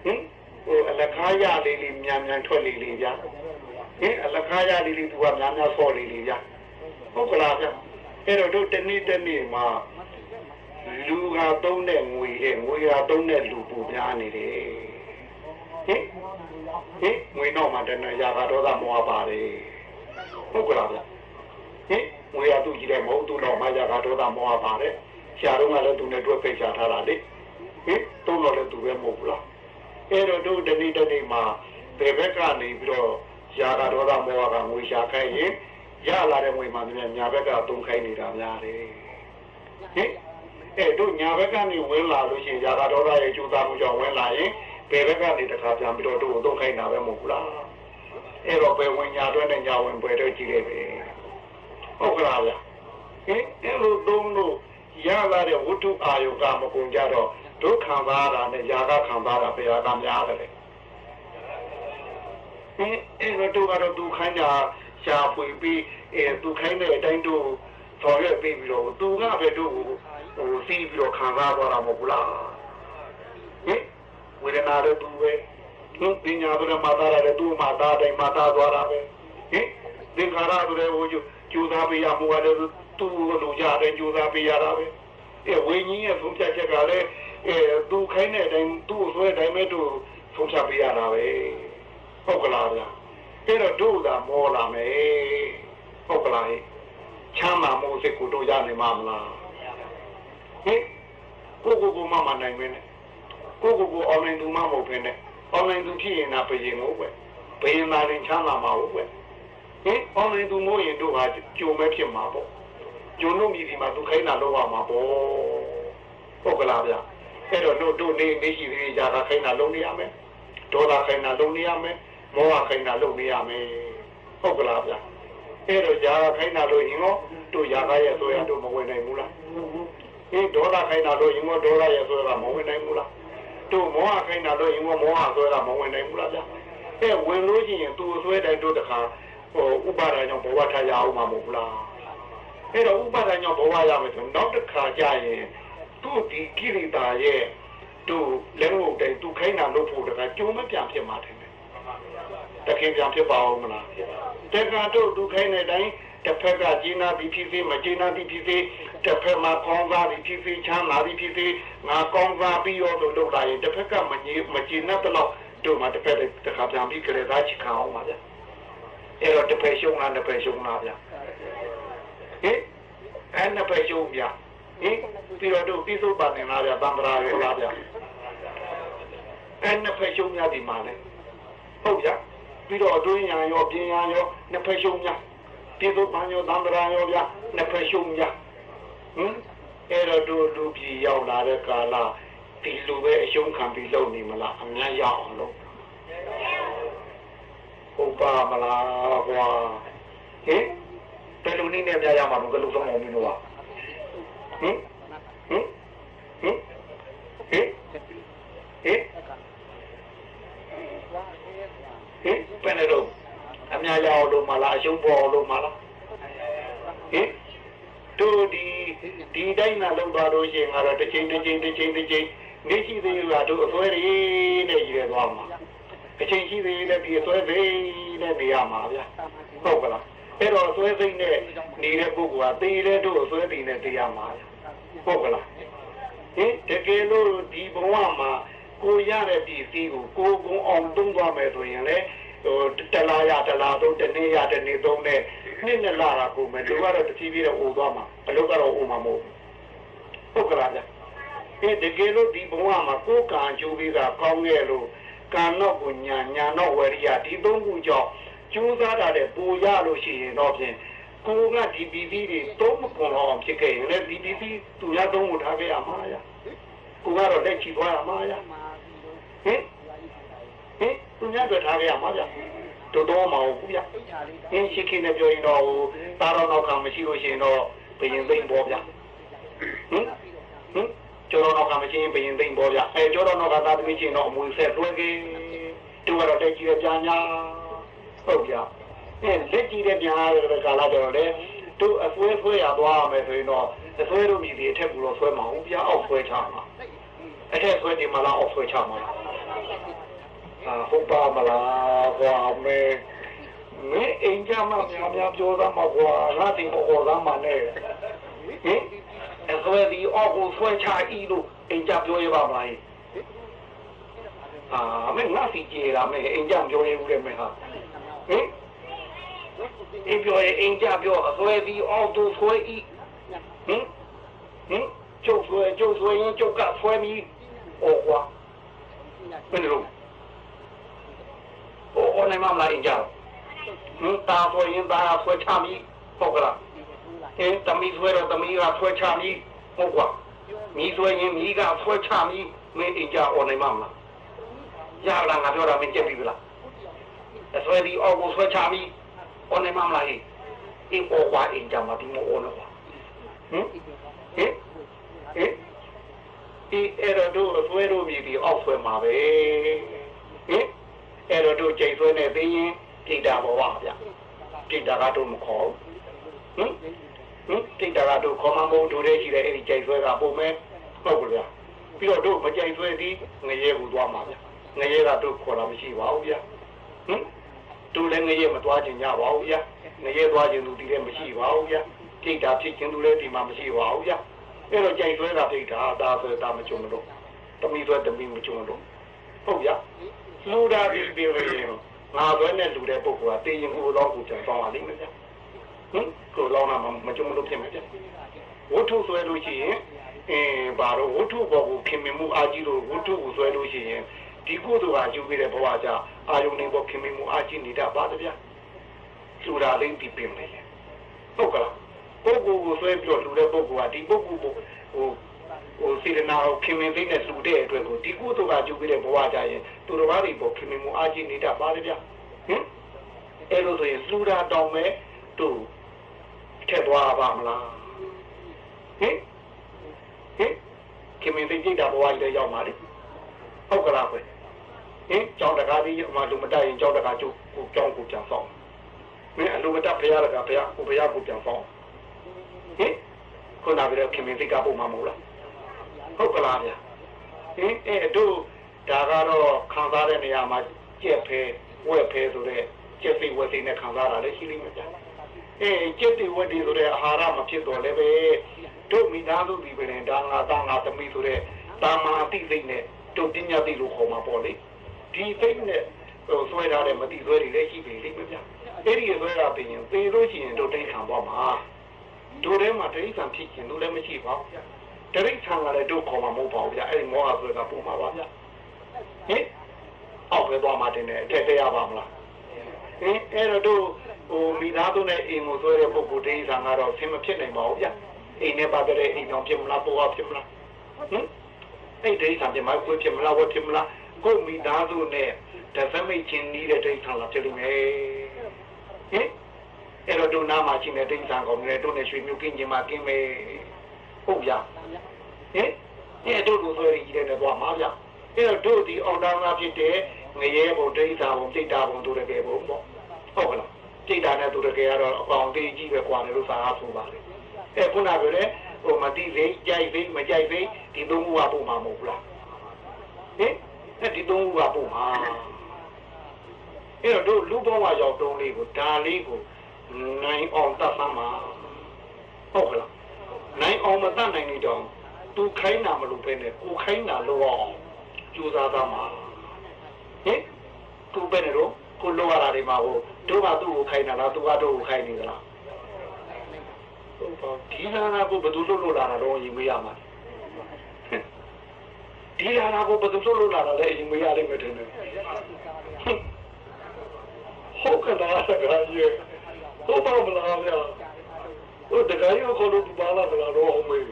ဟင်ဟိုအလကားရလေးလေးမြန်မြန်ထွက်လေးလေးဗျာဟင်အလကားရလေးလေးသူကများများဆော့လေးလေးဗျာဟုတ်ကလားဗျာအဲ့တော့တို့တနေ့တနေ့မှာလူကသုံးတဲ့ငွေရဲ့ငွေကသုံးတဲ့လူပူများနေတယ်ဟင်ဟင်ငွေတော့မှတဏှာရာဂဒေါသမောဟပါတယ်ဟုတ်ကလားဗျာဟင် ငွေရသူကြည့်တယ်မဟုတ်သူတော့မှရာဂဒေါသမောဟပါတယ်ဆရာတော်ကလည်းသူနဲ့တွေ့ဖိတ်ချထားတာလေဟင်တုံးတော့လည်းသူပဲမဟုတ်ဘူးလားအဲ့တော့တို့တနေ့တနေ့မှာဘယ်ဘက်ကနေပြီးတော့ရာဂဒေါသမောဟကငွေရှာခိုင်းရင်ရလာတဲ့ငွေမှလည်းညာဘက်ကသုံးခိုင်းနေတာများတယ်ဟင်အဲ့တို့ညာဘက်ကနေဝင်လာလို့ရှိရင်ယာဂဒေါသရဲ့ကျူသားမှုကြောင့်ဝင်လာရင်ဘယ်ဘက်ကနေတခါပြန်ပြီးတော့တို့ကိုသုံးခိုင်းတာပဲမဟုတ်ဘူးလားအဲ့တော့ဘယ်ဝင်ညာတွဲနဲ့ညာဝင်ပွဲတော့ကြည့်လိုက်ပဲ ဟုတ်ကလားဗျဟင်အဲ့လိုသုံးလို့ရလာတဲ့ဝတ္ထုအာယုကမကုန်ကြတော့ဒုက္ခံပါတာနဲ့ယာကခံပါတာဘယ်ဟာကများတယ်လဲဟင်အဲ့တော့တို့ကတော့သူခိုင်းတာရှားပွေပြီးအဲသူခိုင်းတဲ့အတိုင်းတို့ဆောင်ရွက်ပြီးပြီးတော့သူကပဲတို့ကိုဟိုစီးပြီးတော့ခံစားသွားတာမဟုတ်ဘူးလားဟင်ဝေဒနာတွေသူပဲဟင်ပညာတွေမှာသားရတယ်သူ့မှာသားတိုင်းမှာသားသွားတာပဲဟင်သင်္ခါရတွေဟိုကျူ သားပေးရမှုရတယ်သူ့ကိုလူကြတယ်ကျူသားပေးရတာပဲအဲဝိညာဉ်ရဲ့ဆုံးဖြတ်ချက်ကလည်းအဲသူခိုင်းတဲ့အတိုင်းသူ့ဆွဲတိုင်းပဲသူဆုံးဖြတ်ပေးရတာပဲဟုတ်ကလားဗျာအဲ့တော့တို့ကမောလာမယ်ဟုတ်ကလားချမ်းသာမှုစိတ်ကိုတို့ရနိုင်မှာမလားဟင်ကိုကိုကိုမမနိုင်မင်းနဲ့ကိုကိုကိုအောင်နိုင်သူမမဟုတ်ဖ ೇನೆ အောင်နိုင်သူဖြစ်ရင်နာဘယင်ကိုပဲဘယင်သာရင်ချမ်းသာမှာဟုတ်ပဲ ဟင်အောင်နိုင်သူမို့ရင်တို့ဟာကြုံမဲ့ဖြစ်မှာပေါ့ကြုံလို့မြည်ဒီမှာသူခိုင်းတာလောက်ရမှာပေါ့ဟုတ်ကလားဗျအဲ့တော့တို့တို့နေနေရှိသေးကြတာခိုင်းတာလုံးနေရမယ်ဒေါသခိုင်းတာလုံးနေရမယ်မောဟခိုင်းတာလုံးနေရမယ်ဟုတ်ကလားဗျအဲ့တော့ຢာခိုင်းတာလို့ရင်ရောတို့ຢာကရဲ့ဆိုရတို့မဝင်နိုင်ဘူးလားဟင်ဒေါသခိုင်းတာလို့ရင်ရောဒေါသရဲ့ဆိုရမဝင်နိုင်ဘူးလားတို့မောဟခိုင်းတာလို့ရင်ရောမောဟဆိုရမဝင်နိုင်ဘူးလားဗျအဲ့ဝင်လို့ရှိရင်သူ့ဆွဲတိုင်းတို့တခါ ဟိုဥပါဒာကြောင့်ဘဝထားရအောင်မှာမဟုတ်ဘူးလားအဲ့တော့ဥပါဒာကြောင့်ဘဝရမယ်ဆိုနောက်တစ်ခါကျရင်သူ့ဒီကိရိတာရဲ့တို့လက်လို့တိုင်သူခိုင်းတာလို့ဖို့တခါကြုံမပြန်ဖြစ်မှာတယ်တခင်ပြန်ဖြစ်ပါအောင်မလားတက္ကတို့ဒုခိုင်းတဲ့တိုင်းတစ်ဖက်ကဂျင်းနာပြီးဖြစ်စေမဂျင်းနာပြီးဖြစ်စေတစ်ဖက်မှာကောင်းစားပြီးဖြစ်စေချမ်းသာပြီးဖြစ်စေငါကောင်းစားပြီးရောလို့လုပ်လာရင်တစ်ဖက်ကမကြီးမဂျင်းနာတော့တို့မှတစ်ဖက်တခါပြန်ပြီးကြလေသားချခံအောင်ပါဗျ အဲ့တော့တစ်ဖက်ရှုံးလားတစ်ဖက်ရှုံးလားဗျဟင်အဲ့နှစ်ဖက်ရှုံးဗျဟင်ပြီးတော့တို့ပြီးစိုးပါနေလားဗျတံ္ဍရာရဲ့လားဗျအဲ့နှစ်ဖက်ရှုံးများဒီမှာလဲဟုတ်ဗျပြီးတော့အတွင်းရန်ရောပြင်ရန်ရောနှစ်ဖက်ရှုံးများပြေသောပန်ရောသံဃာရောဗျာနှစ်ဖက်ရှုံးများဟင်အဲ့တော့တို့လူပြည်ရောက်လာတဲ့ကာလဒီလူပဲအရှုံးခံပြီးလုပ်နေမလားအများရအောင်လုပ် ဟုတ်ပါမလားကွာဟင်ဘယ်လိုနည်းနဲ့များရမှာလို့ကလူဆုံးအောင်မင်းတို့ကဟင်ဟင်ဟင်ဟင်ဟင်ဟင်ဘယ်နဲ့တော့အများရအောင်လို့မလားအရှုံးပေါ်အောင်လို့မလားဟင်တို့ဒီဒီတိုင်းမှလုံသွားလို့ရှိရင်ကတော့တစ်ချိန်တစ်ချိန်တစ်ချိန်တစ်ချိန်နေရှိသေးရတို့အစွဲတွေနဲ့ရည်ရသွားမှာ အချိန်ရှိသေးလည်းဒီအစွဲသိနဲ့နေရမှာဗျာဟုတ်ကလားအဲ့တော့အစွဲသိနဲ့နေတဲ့ပုဂ္ဂိုလ်ကသေတဲ့တို့အစွဲသိနဲ့တရားမှာဟုတ်ကလားဟင်တကယ်လို့ဒီဘဝမှာကိုရတဲ့ပစ္စည်းကိုကိုကုံအောင်သုံးသွားမယ်ဆိုရင်လေဟိုတလားရတလားသုံးတနေ့ရတနေ့သုံးနဲ့နှစ်နဲ့လာတာကိုမယ်လူကတော့တတိပြီးတော့အိုသွားမှာအလုပ်ကတော့အိုမှာမဟုတ်ဘူးဟုတ်ကလားဗျအဲတကယ်လို့ဒီဘဝမှာကိုယ်ကံကြိုးပြီးတာကောင်းခဲ့လို့ ကံတော့ကိုညာညာတော့ဝရိယဒီသုံးခုကြောင့်ကျိုးစားတာတဲ့ပူရလို့ရှိရင်တော့ဖြင့်ကိုကဒီပီပီတွေသုံးမကုန်တော့ဖြစ်ခဲ့ရင်လည်းဒီပီပီသူရသုံးကိုထားခဲ့ရမှာရကိုကတော့လက်ချီသွားရမှာရဟင်ဟင်သူများတွေထားခဲ့ရမှာဗျတော်တော်မဟုတ်ဘူးဗျအင်းရှိခိနဲ့ပြောရင်တော့တာတော်တော့ကမရှိလို့ရှိရင်တော့ဘယင်သိမ့်ပေါ်ဗျဟင်ဟင် ကျော်တော်ကမရှိရင်ဘယင်သိမ့်ပေါ်ဗျအဲကျော်တော်ကသာသမီချင်းတော့အမွေဆက်လွှဲခဲ့သူကတော့လက်ကြီးရပြညာဟုတ်ဗျအဲလက်ကြီးတဲ့ပြန်လာတဲ့ကာလကျတော့လေသူအဆွဲဆွဲရသွားရမယ်ဆိုရင်တော့အဆွဲတို့မြည်ဒီအထက်ကူတော့ဆွဲမအောင်ဗျအောက်ဆွဲချမှာအထက်ဆွဲဒီမှာလားအောက်ဆွဲချမှာလားအာဟုတ်ပါမလားကွာမေမင်းအိမ်ကြမှာများများပြောသားမှာကွာငါတင်ပေါ်သားမှာနဲ့ဟင် အဆွဲဒီအောက်ကိုဆွဲချဤလို့အိမ်ကြပြောရပါမလားအာမင်းငါစီကြေတာမင်းအိမ်ကြပြောရဘူးလေမင်းဟာဟင်အင်းပြောရင်အင်းကြပြောအစွဲပြီးအော်သူဆွဲဤဟင်ဟင်ကျုပ်ဆွဲကျုပ်ဆွဲရင်ကျုပ်ကဆွဲပြီးဩကွာဘယ်လိုဩဩနိုင်မလားအင်းကြဟင်တာဆွဲရင်တာဆွဲချပြီးဟုတ်ကလား အင်းတမီဆွဲတော့တမီကဆွဲချပြီးဟုတ်ကွာမိဆွဲရင်မိကဆွဲချပြီးမင်းအင်းကြဩနိုင်မလားရလားငါပြောတာမင်းကြက်ပြီလားအစွဲပြီးအော်ကိုဆွဲချပြီး o ne mam la hi i o wa in ja ma di mo o no wa hm eh eh i ero do swé do mi di off swé ma be eh ero do ကြိတ်ဆွဲနေသိရင်ပြိတ္တာဘဝဗျပြိတ္တာကတော့မခေါ်ဟင် ဟင်ပြိတ္တာကတော့ခေါ်မှမဟုတ်တို့တဲ့ရှိတဲ့အဲ့ဒီကြိတ်ဆွဲကပုံမဲ့ဟုတ်ကလားပြီးတော့တို့မကြိတ်ဆွဲသည်ငရဲကိုသွားမှာဗျငရဲကတို့ခေါ်တာမရှိပါဘူးဗျဟင်သူလည်းငရဲမသွားခြင်းကြပါဘူးဗျာငရဲသွားခြင်းသူဒီလည်းမရှိပါဘူးဗျာကြိတ်တာဖြစ်ခြင်းသူလည်းဒီမှာမရှိပါဘူးဗျာအဲ့တော့ကြိုက်ဆွဲတာပြိတ်တာဒါဆိုဒါမကြုံလို့တမီဆွဲတမီမကြုံလို့ဟုတ်ဗျာလူတာဒီပြေရင်ငါဆွဲနဲ့လူတဲ့ပုဂ္ဂိုလ်ကတေးရင်ကိုတော့ကိုကြံသွားပါလိမ့်မယ်ဗျာ ဟင်ကိုလောင်းတာမကြုံလို့ဖြစ်မယ်ဗျာဝတ္ထုဆွဲလို့ရှိရင်အင်းဘာလို့ဝတ္ထုဘောကိုခင်မင်မှုအာကြီးလို့ဝတ္ထုကိုဆွဲလို့ရှိရင်ဒီကုသိုလ်ဟာယူခဲ့တဲ့ဘဝကြအာယုန်နေဘောခင်မင်မှုအာကြီးနေတာပါတဗျာလူရာလေးဒီပင်လေဟုတ်ကလားပုဂ္ဂိုလ်ကိုဆွဲပြီးတော့လူတဲ့ပုဂ္ဂိုလ်ကဒီပုဂ္ဂိုလ်ကိုဟိုဟိုစေတနာကိုခင်မင်သိနဲ့လူတဲ့အတွက်ကိုဒီကုသိုလ်ကယူခဲ့တဲ့ဘဝကြရင်သူတော်ဘာတွေဘောခင်မင်မှုအာကြီးနေတာပါတဗျာဟင်အဲ့လိုဆိုရင်လူရာတောင်းမဲ့သူ ထက်သွားပါမလားဟင်ဟင်ခင်မင်သိကြည့်တာဘဝကြီးလည်းရောက်ပါလေဟုတ်ကလားကွယ်ဟင်ကြောင်းတကားကြီးအမှလူမတက်ရင်ကြောင်းတကားကျုပ်ကိုကြောင်းကိုပြန်ဆောင်မင်းအလူမတက်ဖရားတကားဖရားကိုဖရားကိုပြန်ဆောင်ဟင်ခုနကပြောခင်မင်းသိကပုံမှာမဟုတ်လားဟုတ်ကလားဗျာဟင်အဲ့တို့ဒါကတော့ခံစားတဲ့နေရာမှာကြက်ဖဲဝက်ဖဲဆိုတဲ့ကြက်စိတ်ဝက်စိတ်နဲ့ခံစားတာလည်းရှိလိမ့်မယ်ဗျာ အေးကြက်တွေဝက်တွေဆိုတဲ့အာဟာရမဖြစ်တော့လည်းပဲတို့မိသားစုဒီပြင်ဒါငါသားငါသမီးဆိုတဲ့တာမာတိစိတ်နဲ့တို့ပညာသိလို့ခေါ်မှာပေါ့လေဒီသိနဲ့ဟိုဆွဲထားတဲ့မတိဆွဲတွေလည်းရှိပြီလိမ့်မယ်ဗျအဲ့ဒီဆွဲတာပြင်ရင်သေလို့ရှိရင်တို့တိတ်ခံသွားမှာတို့ထဲမှာတိတ်ခံဖြစ်ခြင်းတို့လည်းမရှိပါဘူးဗျတိတ်ခံကလည်းတို့ခေါ်မှာမဟုတ်ပါဘူးဗျအဲ့ဒီမောဟဆွဲကပုံမှာပါဗျဟင်အောက်ပဲသွားမှတင်တယ်အထက်တရားပါမလားဟင်အဲ့တော့တို့ ဟိုမိသားစုနဲ့အိမ်ကိုဆွဲတဲ့ပုဂ္ဂိုလ်တိတ်ခံကတော့ဆင်မဖြစ်နိုင်ပါဘူးဗျအိမ်နဲ့ပတ်သက်တဲ့အိမ်တော်ဖြစ်မလားပေါ်ဖြစ်မလားဟင်အဲ့ဒိဋ္ဌာန်ပြမကိုဖြစ်မလားဝတ်ဖြစ်မလားကိုမိသားစုနဲ့တသမိတ်ချင်းနီးတဲ့ဒိဋ္ဌာန်လာဖြစ်လိမ့်မယ်ဟင်အဲ့တော့ဒုနာမှာရှိတဲ့ဒိဋ္ဌာန်ကောင်တွေတို့နဲ့ရွှေမျိုးကင်းခြင်းမှာကင်းမယ်ဟုတ်ဗျာဟင်အဲ့တို့လိုဆိုရည်ကြီးတဲ့တော့မှာဗျာအဲ့တော့တို့ဒီအောင်တောင်းလာဖြစ်တဲ့ငရဲဘုံဒိဋ္ဌာန်ဘုံစိတ်တာဘုံတို့တကယ်ဘုံပေါ့ဟုတ်ကလား စိတ်တာနဲ့တို့တကယ်ကတော့အကောင်သေးကြီးပဲကွာတယ်လို့စာအားဆိုပါလေအဲ့ခုနကပြောတဲ့ဟိုမတိစိတ်ကြိုက်စိတ်မကြိုက်စိတ်ဒီသုံးခုကပုံမှာမဟုတ်ဘူးလားဟင်အဲ့ဒီသုံးခုကပုံမှာအဲ့တော့တို့လူဘဝရောက်တုံးလေးကိုဒါလေးကိုနိုင်အောင်တတ်သမ်းမှာဟုတ်ကလားနိုင်အောင်မတတ်နိုင်နေတော့သူခိုင်းတာမလို့ပဲနဲ့ကိုခိုင်းတာလို့အောင်ကြိုးစားသားမှာဟင်သူပဲနဲ့တော့ကိုလိုရတာတွေမှာဟို တို့ကသူ့ကိုခိုင်းတာလားသူကတို့ကိုခိုင်းနေသလားဟုတ်ပါဒီနာနာကိုဘယ်သူလွတ်လွတ်လာတာတော့ရင်မေးရမှာဒီနာနာကိုဘယ်သူလွတ်လွတ်လာတာလဲရင်မေးရလိမ့်မယ်ထင်တယ်ဟုတ်ကဲ့လားတကယ်ကြီးဟုတ်ပါမလားဗျာဟိုတကယ်ရောခေါ်လို့ပါလာတယ်တော့ဟုတ်မေး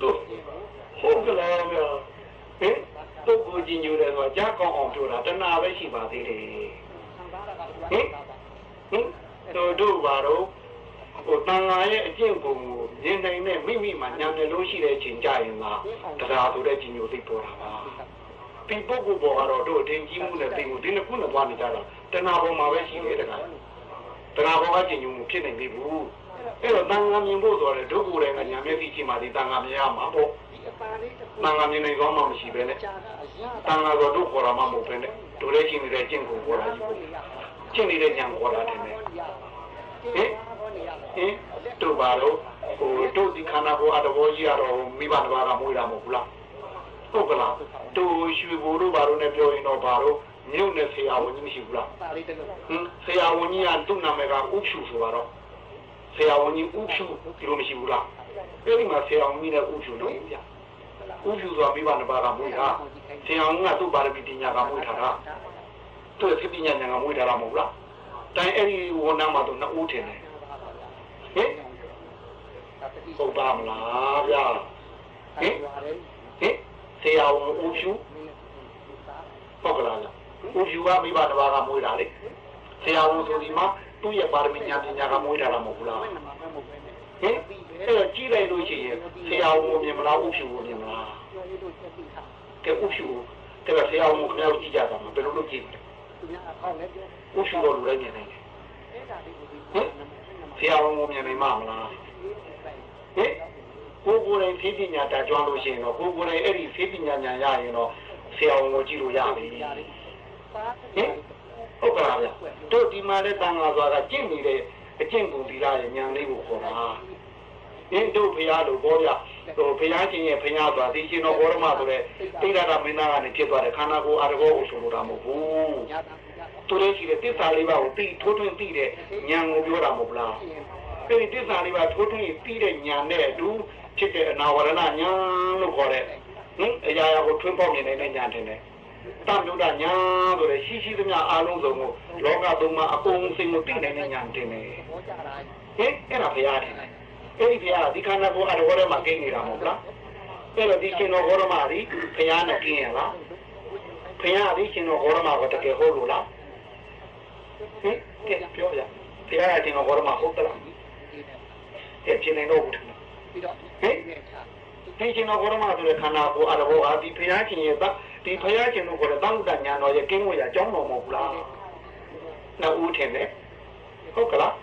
တို့ဟုတ်ကဲ့လားဗျာဟင်တုတ်ကိုကြည်ညိုတယ်ဆိုတာကြားကောင်းအောင်ပြောတာတဏှာပဲရှိပါသေးတယ် ဟင်ဟင်တို့တို့ပါတော့ဟိုတန်ဃာရဲ့အကျင့်ပုံကိုမြင်နိုင်တဲ့မိမိမှာညာမျက်လုံးရှိတဲ့အချိန်ကြရင်လားတရားဆိုတဲ့ကြည်ညိုသိပေါ်တာပါဒီပုဂ္ဂိုလ်ပေါ်ကတော့တို့အထင်ကြီးမှုနဲ့သိမှုဒီနှစ်ခုနဲ့သွားနေကြတာတဏှာပေါ်မှာပဲရှိတယ်တခါတဏှာပေါ်ကကြည်ညိုမှုဖြစ်နေပြီဘူးအဲ့တော့တန်ဃာမြင်ဖို့ဆိုတယ်ဒုက္ခတွေကညာမျက်စိချင်းမှဒီတန်ဃာမြင်ရမှာပေါ့တန်ဃာမြင်နေကောင်းမှမရှိပဲနဲ့တန်ဃာတော်တို့ခေါ်တာမှမဟုတ်ပဲနဲ့တို့လည်းရှိနေတဲ့ကျင့်ကိုခေါ်တာကြီး ပေါ့ကျင့်နေတဲ့ညာခေါ်တာတယ်နဲ့ဟင်ဟင်တို့ပါတော့ဟိုတို့ဒီခန္ဓာကိုယ်အတဘောကြီးကတော့မိဘတစ်ပါးကမွေးတာမဟုတ်ဘူးလားဟုတ်ကလားတို့ရွှေဘိုးတို့ဘာလို့နဲ့ပြောရင်တော့ဘာလို့မြုပ်နဲ့ဆရာဝန်ကြီးမရှိဘူးလားဟင်ဆရာဝန်ကြီးကသူ့နာမည်ကဥဖြူဆိုတော့ဆရာဝန်ကြီးဥဖြူဒီလိုမရှိဘူးလားအဲ့ဒီမှာဆရာဝန်ကြီးနဲ့ဥဖြူလို့ပြဥဖြူဆိုတာမိဘတစ်ပါးကမွေးတာဆရာဝန်ကသူ့ပါရမီတင်ညာကမွေးထားတာ သူ့သိပညာညာကမွေးထားတာမဟုတ်လားတိုင်းအဲ့ဒီဝန်နာမှာတော့နှစ်ဦးထင်တယ်ဟင်ဟုတ်ပါမလားဗျာဟင်ဟင်ဆရာဝန်ဦးဖြူဟုတ်ကလားဗျာဦးဖြူကမိဘတစ်ပါးကမွေးတာလေဆရာဝန်ဆိုဒီမှာသူ့ရဲ့ပါရမီညာပညာကမွေးထားတာမဟုတ်ဘူးလားဟင်အဲ့တော့ကြည့်လိုက်လို့ရှိရင်ဆရာဝန်ကိုမြင်မလားဦးဖြူကိုမြင်မလားကဲဦးဖြူကဲဆရာဝန်ကိုခင်ဗျားတို့ကြည့်ကြတာမှာဘယ်လိုလုပ်ကြည့်လဲ ဦးဖြူတော့လူတိုင်းမြင်နိုင်တယ်ဟင်ဆရာဝန်ကိုမြင်နိုင်မှာမလားဟင်ကိုကိုယ်တိုင်ဖြည့်ပညာတာကျွမ်းလို့ရှိရင်တော့ကိုကိုယ်တိုင်အဲ့ဒီဖြည့်ပညာညာရရင်တော့ဆရာဝန်ကိုကြည့်လို့ရပြီဟင်ဟုတ်ကလားဗျတို့ဒီမှာလည်းတန်ခါဆိုတာကျင့်နေတဲ့အကျင့်ပုံဒီလာရဲ့ဉာဏ်လေးကိုခေါ်တာ အင်းတို့ဖရာလို့ပြောရဟိုဖရာချင်းရဲ့ဖရာဆိုတာဒီရှင်တော်ဘောရမဆိုတဲ့တိရတာမင်းသားကနေဖြစ်သွားတဲ့ခန္ဓာကိုယ်အာရကောကိုဆိုလိုတာမဟုတ်ဘူးသူတို့ရှိတဲ့တစ္ဆာလေးပါးကိုသိထိုးထွင်းသိတဲ့ဉာဏ်ကိုပြောတာမဟုတ်လားအဲဒီတစ္ဆာလေးပါးထိုးထွင်းသိတဲ့ဉာဏ်နဲ့အတူဖြစ်တဲ့အနာဝရဏဉာဏ်လို့ခေါ်တဲ့ဟင်အရာရာကိုထွင်းပေါက်မြင်နေတဲ့ဉာဏ်တင်တယ်တမြုဒ္ဒညာဆိုတဲ့ရှိရှိသမျှအားလုံးစုံကိုလောကသုံးပါအကုန်စိတ်ကိုသိနေတဲ့ဉာဏ်တင်တယ်ဟင်အဲ့ဒါဘုရားတယ် အဲ့ဒီဘုရားဒီခန္ဓာကိုယ်အရောထဲမှာကိန်းနေတာမဟုတ်လားအဲ့တော့ဒီရှင်တော်ဘောရမဒီဘုရားနဲ့กินရလားဘုရားဒီရှင်တော်ဘောရမကိုတကယ်ဟုတ်လို့လားဟင်ကဲပြောရဘုရားကရှင်တော်ဘောရမဟုတ်သလားကဲရှင်နေတော့ဘူးဟင်ဒီရှင်တော်ဘောရမဆိုတဲ့ခန္ဓာကိုယ်အရောဟာဒီဘုရားရှင်ရဲ့ဒီဘုရားရှင်တို့ကိုလည်းတောင်းတညာတော်ရဲ့ကင်းဝေရအကြောင်းတော်မဟုတ်ဘူးလားနှစ်ဦးထင်တယ်ဟုတ်ကလား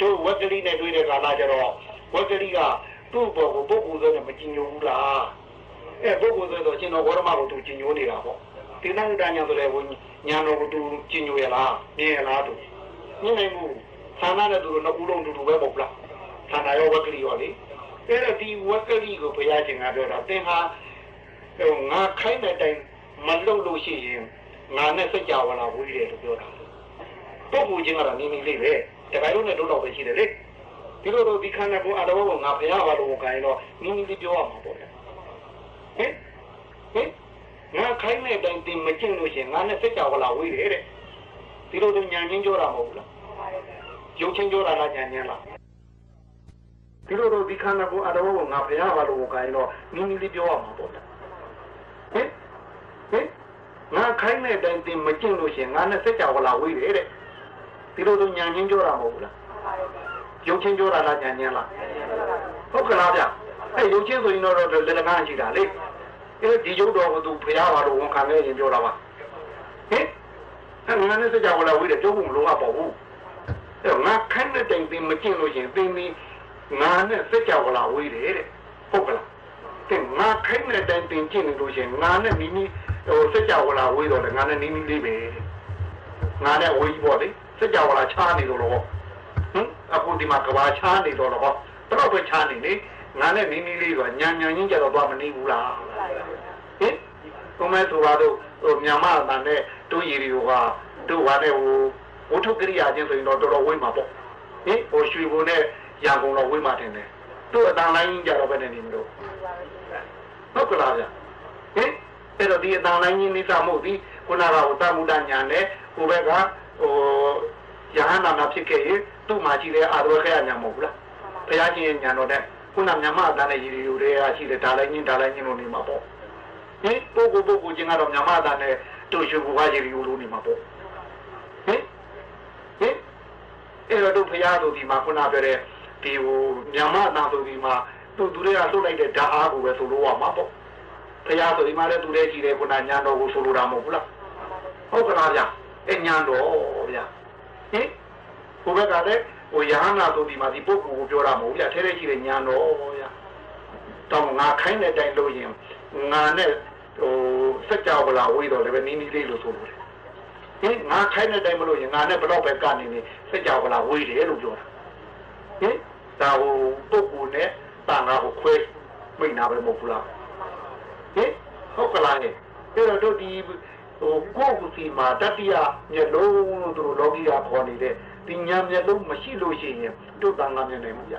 တို့ဝက်ကလေးနဲ့တွေ့တဲ့ကာလကျတော့ ဝက်ကလေးကသူ့ဘောကိုပုဂ္ဂိုလ်ဆိုနဲ့မကြည်ညိုဘူးလားအဲပုဂ္ဂိုလ်ဆိုတော့ရှင်တော်ဘောရမကိုသူကြည်ညိုနေတာပေါ့ဒီတောင်းတညာဆိုတဲ့ဝညာတော်ကိုသူကြည်ညိုရလားမြင်ရလားသူမြင်နိုင်ဘူးဌာနနဲ့သူတို့နှစ်ဦးလုံးတူတူပဲပေါ့လားဌာနရောဝက်ကလေးရောလေအဲ့တော့ဒီဝက်ကလေးကိုဘုရားရှင်ကပြောတာသင်ဟာဟိုငါခိုင်းတဲ့တိုင်မလုံလို့ရှိရင်ငါနဲ့စကြဝဠာဝေးတယ်လို့ပြောတာပုဂ္ဂိုလ်ချင်းကတော့နေနေလေးပဲတခါလုံးနဲ့တို့တော့ပဲရှိတယ်လေ ဒီလိုတော့ဒီခန္ဓာကိုယ်အတော်ကိုငါဖျားပါလို့ခိုင်းတော့နေနေလေးပြောရမှာပေါ့လေဟင်ဟင်ငါခိုင်းတဲ့အတိုင်းတင်မကျင့်လို့ရှိရင်ငါနဲ့စကြဝဠာဝေးတယ်တဲ့ဒီလိုတော့ညာချင်းပြောတာမဟုတ်ဘူးလားယုံချင်းပြောတာလားညာချင်းလားဒီလိုတော့ဒီခန္ဓာကိုယ်အတော်ကိုငါဖျားပါလို့ခိုင်းတော့နေနေလေးပြောရမှာပေါ့လေဟင်ဟင်ငါခိုင်းတဲ့အတိုင်းတင်မကျင့်လို့ရှိရင်ငါနဲ့စက်ကြဝဠာဝေးတယ်တဲ့ဒီလိုဆိုညာချင်းပြောတာမဟုတ်ဘူးလား ယုံချင်းပြောတာလားညာချင်းလားဟုတ်ကလားဗျအဲယုံချင်းဆိုရင်တော့လက်လကားရှိတာလေအဲဒီယုတ်တော်ကသူဖျားပါလို့ဝန်ခံနေရင်ပြောတာပါဟင်အဲငါနဲ့စက်ကြဝဠာဝေးတယ်ပြောဖို့မလိုအပ်ပါဘူးအဲငါခိုင်းတဲ့အတိုင်းတင်မကျင့်လို့ရှိရင်သင်ဒီဟငါနဲ့စက်ကြဝဠာဝေးတယ်တဲ့ဟုတ်ကလားတဲ့ငါခိုင်းတဲ့တိုင်တင်ကျင့်နေလို့ရှိရင်ငါနဲ့နီးနီးဟိုစက်ကြဝဠာဝေးတော့လေငါနဲ့နီးနီးလေးပဲငါနဲ့ဝေးပေါ့လေစက်ကြဝဠာချားနေတော့တော့ဟင် အခုဒီမှာကဘာချားနေတော့တော့တော့ပဲချားနေနေငါနဲ့နီးနီးလေးဆိုညံညံချင်းကြတော့တော့မနေဘူးလားဟင်ကိုမဲသူပါတော့ဟိုမြန်မာအတန်နဲ့တို့ရီတွေကတို့ဟာနဲ့ဟိုဝတ္ထုကရိယာချင်းဆိုရင်တော့တော်တော်ဝေးမှာပေါ့ဟင်ဟိုရွှေဘုံနဲ့ရံကုန်တော့ဝေးမှာတင်တယ်တို့အတန်လိုင်းကြတော့ပဲနေနေမလို့ဟုတ်ကလားဗျဟင်အဲ့တော့ဒီအတန်လိုင်းကြီးနိစ္စမို့ဒီခုနကဟိုတမှုတညာနဲ့ဟိုဘက်ကဟိုယဟန္တာနာဖြစ်ခဲ့ရင် သူ့မှာရှိတဲ့အာရဝခေယညာမဟုတ်ဘူးလားဘုရားရှင်ရဲ့ညာတော်တဲ့ခုနမြန်မာအတန်နဲ့ရည်ရည်တွေကရှိတဲ့ဒါလည်းညင်းဒါလည်းညင်းလို့နေမှာပေါ့ဟင်ပုဂ္ဂိုလ်ပုဂ္ဂိုလ်ချင်းကတော့မြန်မာအတန်နဲ့တို့ရွှေဘူကရည်ရည်လို့နေမှာပေါ့ဟင်ဟင်အဲ့တော့တို့ဘုရားတို့ဒီမှာခုနပြောတဲ့ဒီဟိုမြန်မာအတန်ဆိုဒီမှာသူသူတွေကလှုပ်လိုက်တဲ့ဓာအားကိုပဲဆိုလို့ရမှာပေါ့ဘုရားဆိုဒီမှာလည်းသူလည်းရှိတယ်ခုနညာတော်ကိုဆိုလိုတာမဟုတ်ဘူးလားဟုတ်ကလားဗျအဲ့ညာတော်ဗျဟင် ဘုဘက်ကလည်းဟိုယဟနာဆိုဒီမှာဒီပုဂ္ဂိုလ်ကိုပြောတာမဟုတ်ဗျထဲထဲရှိတဲ့ညာတော်ဗျတော့ငါခိုင်းတဲ့အတိုင်းလို့ရင်ငါနဲ့ဟိုစက်ကြောလာဝေးတော့လည်းပဲနီးနီးလေးလို့ဆိုလို့တယ်ဟင်ငါခိုင်းတဲ့အတိုင်းမလို့ရင်ငါနဲ့ဘလောက်ပဲကနေနေစက်ကြောလာဝေးတယ်လို့ပြောတာဟင်ဒါဟိုပုဂ္ဂိုလ်နဲ့တန်ခါကိုခွဲမိတ်နာပဲမဟုတ်ဘူးလားဟင်ဟုတ်ကလားဟဲ့အဲ့တော့တို့ဒီဟိုကိုယ်ကူစီမှာတတိယမျက်လုံးလို့သူတို့လောကီကခေါ်နေတဲ့ ဒီညာမျက်လုံးမရှိလို့ရှိရင်တို့တန်ခါမျက်နှာမရ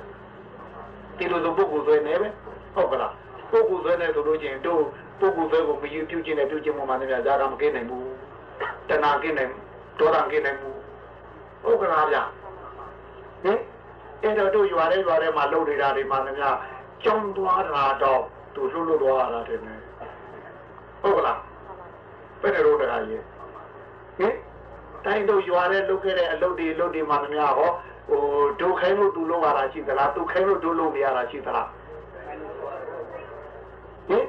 ဒီလိုလိုပုဂ္ဂိုလ်ဆွဲနေပဲဟုတ်ကလားပုဂ္ဂိုလ်ဆွဲနေဆိုလို့ရှိရင်တို့ပုဂ္ဂိုလ်ဆွဲကိုမယူပြုခြင်းနဲ့ပြုခြင်းမှမှန်တယ်များဇာကမကင်းနိုင်ဘူးတဏှာကင်းနိုင်ဒေါသကင်းနိုင်ဘူးဟုတ်ကလားဗျဟင်အဲ့တော့တို့ရွာထဲရွာထဲမှာလှုပ်နေတာတွေမှလည်းများကြောင်းသွားတာတော့သူလှုပ်လှုပ်သွားတာတယ်နဲ့ဟုတ်ကလားဘယ်နဲ့တော့တခါကြီးဟင် တိုင်းတို့ရွာထဲလှုပ်ခဲ့တဲ့အလုပ်တွေအလုပ်တွေမှလည်းများဟောဟိုဒုခိုင်းလို့သူလုပ်ရတာရှိသလားသူခိုင်းလို့တို့လုပ်မရတာရှိသလားဟင်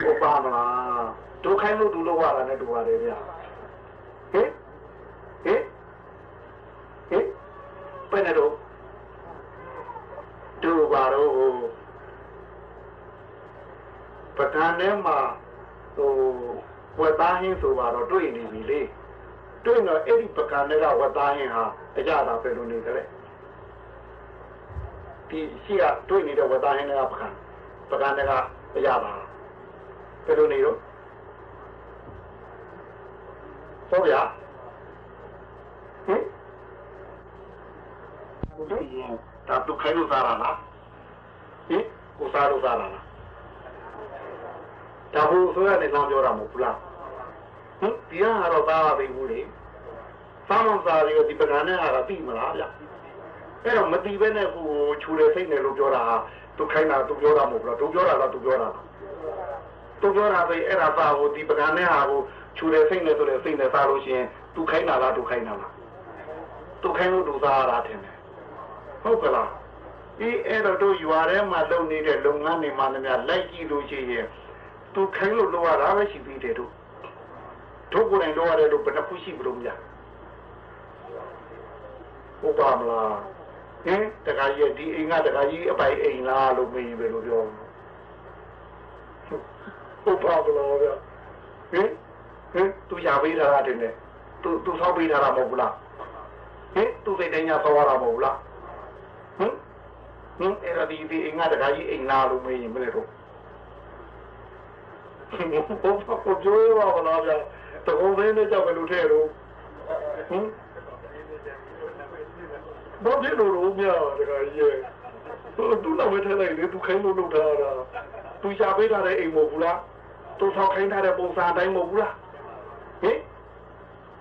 ဟုတ်ပါမလားဒုခိုင်းလို့သူလုပ်ရတာနဲ့တူပါတယ်ဗျဟင်ဟင်ဟင်ဘယ်နဲ့တော့တို့ပါတော့ပကံထဲမှာဟိုဝက်သားဟင်းဆိုပါတော့တွေ့နေပြီလေ တွေ့တော့အဲ့ဒီပကံထဲကဝက်သားဟင်းဟာအကြတာပဲလို့နေတယ်ဒီရှိကတွေ့နေတဲ့ဝက်သားဟင်းတွေကပကံပကံတွေကအကြတာဘယ်လိုနေတော့ဟုတ်ရဟင်ဒါဒုက္ခလို့စားရလားဟင်ကိုစားလို့စားရလားဒါဘုဆိုရနေလောင်းပြောတာမဟုတ်ဘူးလား ဟင်ဒီဟာတော့သားရပြီဘူးလေစားမစားရဒီပကံနဲ့ဟာကတိမလားဗျအဲ့တော့မတိပဲနဲ့ကိုခြူတယ်စိတ်နဲ့လို့ပြောတာဟာသူခိုင်းတာသူပြောတာမဟုတ်ဘူးလားသူပြောတာလားသူပြောတာလားသူပြောတာပဲအဲ့ဒါပါဟိုဒီပကံနဲ့ဟာကိုခြူတယ်စိတ်နဲ့ဆိုတဲ့စိတ်နဲ့စားလို့ရှိရင်သူခိုင်းတာလားသူခိုင်းတာလားသူခိုင်းလို့သူစားရတာထင်တယ်ဟုတ်ကလားဒီအဲ့တော့တို့ရွာထဲမှာလုပ်နေတဲ့လုပ်ငန်းတွေမှလည်းများလိုက်ကြည့်လို့ရှိရင်သူခိုင်းလို့လုပ်ရတာပဲရှိသေးတယ်တို့ တို့ကိုယ်တိုင်လုပ်ရတယ်လို့ဘယ်နှခုရှိမလို့များဟုတ်ပါမလားဟင်တခါကြီးဒီအိမ်ကတခါကြီးအပိုင်အိမ်လားလို့မေးပဲလို့ပြောဟုတ်ပါမလားဗျဟင်ဟင်သူရပေးထားတာတင်တယ်သူသူဆောက်ပေးထားတာမဟုတ်ဘူးလားဟင်သူစိတ်တိုင်းညာဆောက်ရတာမဟုတ်ဘူးလားဟင်ဟင်အဲ့ဒါဒီဒီအိမ်ကတခါကြီးအိမ်လားလို့မေးရင်မလဲတော့ကိုပြောရပါမလားဗျာ တကုံသေးနဲ့ကြောက်ပဲလို့ထဲတော့ဟင်ဘာဖြစ်လို့လို့မြာတခါကြီးရဲ့သူ့နောက်ဝဲထဲလိုက်လေသူခိုင်းလို့လုပ်ထားတာသူရှာပေးထားတဲ့အိမ်မဟုတ်ဘူးလားသူဆောက်ခိုင်းထားတဲ့ပုံစံအတိုင်းမဟုတ်ဘူးလားဟင်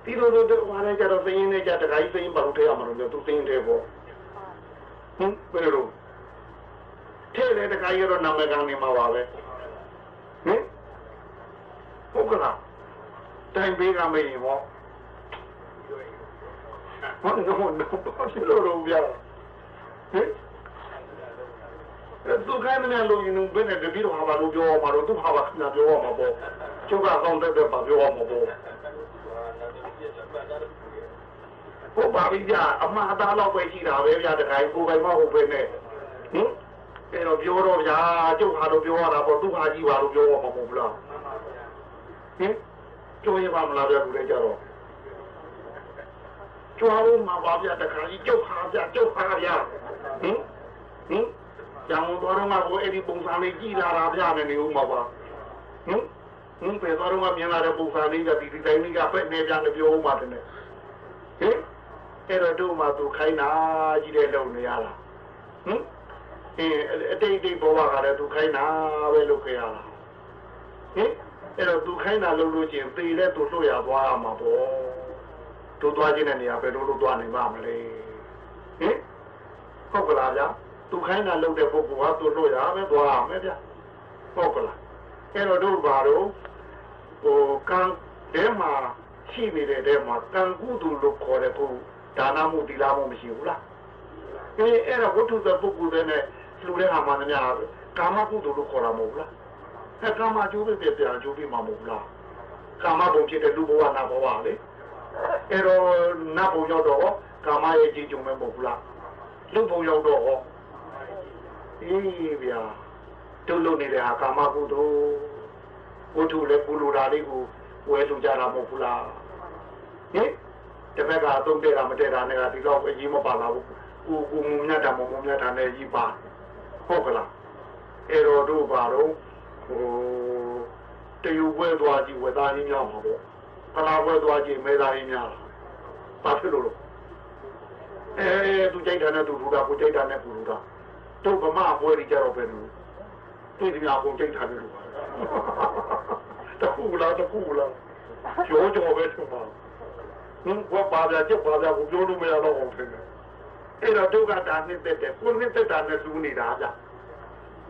ဒီလိုလိုတော့ဟာလည်းကြတော့စင်းနေကြတခါကြီးစင်းဘာလို့ထဲရမှာလို့သူစင်းထဲပေါ့ဟင်ဘယ်လိုထဲလေတခါကြီးတော့နာမည်ကောင်းနေမှာပါပဲဟင်ဟုတ်ကလား တိုင်ပေးကမေးရင်ဟောဟုတ်တော့တော့ရှိလို့တော့ဗျာဟင်သူခိုင်းမနေလို့ရင်ဘယ်နဲ့တပည့်တော်ဟာလို့ပြောမှာတော့သူဟာပါခဏပြောမှာပေါ့ကျုပ်ကကောင်းတဲ့တဲ့ပါပြောမှာပေါ့ဟဟုတ်ပါပြီဗျအမှားသားတော့ပဲရှိတာပဲဗျတခါကိုယ်ပိုင်မဟုတ်ပဲနဲ့ဟင်အဲ့တော့ပြောတော့ဗျာကျုပ်ဟာတော့ပြောရတာပေါ့သူဟာကြီးပါလို့ပြောရမှာမဟုတ်ဘူးလားဟင် ပြောရပါမလားဗျကိုလည်းကြတော့ကျွားလို့မှာပါဗျတခါကြီးကျုပ်ဟာဗျကျုပ်ဟာဗျဟင်ဟင်ကျောင်းတော်တော့ကအဲ့ဒီပုံစံလေးကြည့်လာတာဗျနဲ့နေဦးမှာပါဟင်ဟင်ပဲတော်တော့ကမြင်လာတဲ့ပုံစံလေးကဒီဒီတိုင်းလေးကပဲနေပြန်ပြောဦးမှာတဲ့ဟင်အဲ့တော့တို့မှသူခိုင်းတာကြီးတဲ့လုံနေရတာဟင်အင်းအတိတ်တိတ်ဘဝကလည်းသူခိုင်းတာပဲလုပ်ခဲ့ရတာဟင် အဲ့တော့သူခိုင်းတာလုပ်လို့ချင်းပေလဲသူလွတ်ရသွားရမှာပေါ့တို့သွားခြင်းတဲ့နေရာပဲတို့တို့သွားနိုင်ပါမလဲဟင်ဟုတ်ကလားဗျာသူခိုင်းတာလုပ်တဲ့ပုဂ္ဂိုလ်ကသူလွတ်ရပဲသွားရမယ်ဗျာဟုတ်ကလားအဲ့တော့တို့ဘာလို့ဟိုကံတဲမှာရှိနေတဲ့တဲမှာကံကုသိုလ်လို့ခေါ်တဲ့ကိုဒါနမှုတိလာမှုမရှိဘူးလားအဲအဲ့တော့ဝတ္ထုသပုဂ္ဂိုလ်တွေနဲ့လူတဲ့ဟာမှန်များကာမကုသိုလ်လို့ခေါ်တာမဟုတ်လား အဲကာမကျိုးပဲပြပြန်ကျိုးပြီးမှာမဟုတ်လားကာမဘုံဖြစ်တဲ့လူဘဝနာဘဝလေအဲ့တော့နတ်ဘုံရောက်တော့ကာမရဲ့ကြည်ကြုံမဲ့မဟုတ်ဘူးလားလူဘုံရောက်တော့ဟောအေးဗျာတို့လုံနေတဲ့ဟာကာမကုသိုလ်ဝတ္ထုလည်းပူလိုတာလေးကိုဝဲလူကြတာမဟုတ်ဘူးလားဟင်တစ်ဖက်ကအသုံးတဲ့တာမတဲ့တာနဲ့ကဒီတော့အရေးမပါလာဘူးကိုကိုမုံမြတ်တာမမုံမြတ်တာနဲ့ကြီးပါဟုတ်ကလားအဲ့တော့တို့ပါတော့ ဟိုတယူပွဲသွားကြည့်ဝေသားရင်းများမှာပေါ့ဖလားပွဲသွားကြည့်မဲသားရင်းများလားဘာဖြစ်လို့လဲအဲသူကြိုက်တာနဲ့သူလူတာကိုကြိုက်တာနဲ့သူလူတာတို့ဗမာပွဲကြီးကြတော့ပဲလို့သူဒီများကိုကြိုက်တာပဲလို့တခုလားတခုလားကြောကြောပဲထုံပါဟင်ဘာပါပြချက်ပါပြကိုပြောလို့မရတော့အောင်ထင်တယ်အဲ့တော့ဒုက္ခတာနှစ်သက်တယ်ကိုနှစ်သက်တာနဲ့လူနေတာဗျ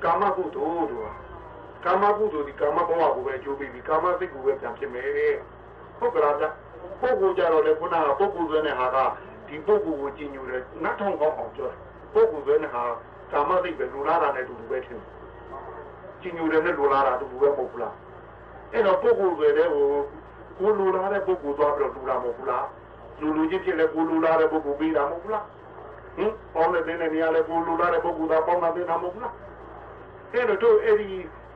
ကာမကုသိုလ်တို့ ကာမကုသိုလ်ဒီကာမဘဝကိုပဲအကျိုးပေးပြီးကာမစိတ်ကိုပဲပြန်ဖြစ်မယ်ဟုတ်ကလားဗျပုဂ္ဂိုလ်ကြတော့လေခုနကပုဂ္ဂိုလ်ဆိုတဲ့ဟာကဒီပုဂ္ဂိုလ်ကိုကြည်ညိုတယ်နတ်ထောင်ကောင်းအောင်ပြောတယ်ပုဂ္ဂိုလ်ဆိုတဲ့ဟာကာမစိတ်ပဲလူလာတာနဲ့တူတူပဲထင်ကြည်ညိုတယ်နဲ့လူလာတာတူတူပဲမဟုတ်ဘူးလားအဲ့တော့ပုဂ္ဂိုလ်ဆိုတဲ့ဟိုကိုလူလာတဲ့ပုဂ္ဂိုလ်သွားပြီးတော့လူလာမဟုတ်ဘူးလားလူလူချင်းဖြစ်လဲကိုလူလာတဲ့ပုဂ္ဂိုလ်ပြီးတာမဟုတ်ဘူးလားဟင်ပေါင်းတဲ့တဲ့နေရာလဲကိုလူလာတဲ့ပုဂ္ဂိုလ်သာပေါင်းတာတဲ့နာမဟုတ်ဘူးလားအဲ့တော့တို့အဲ့ဒီ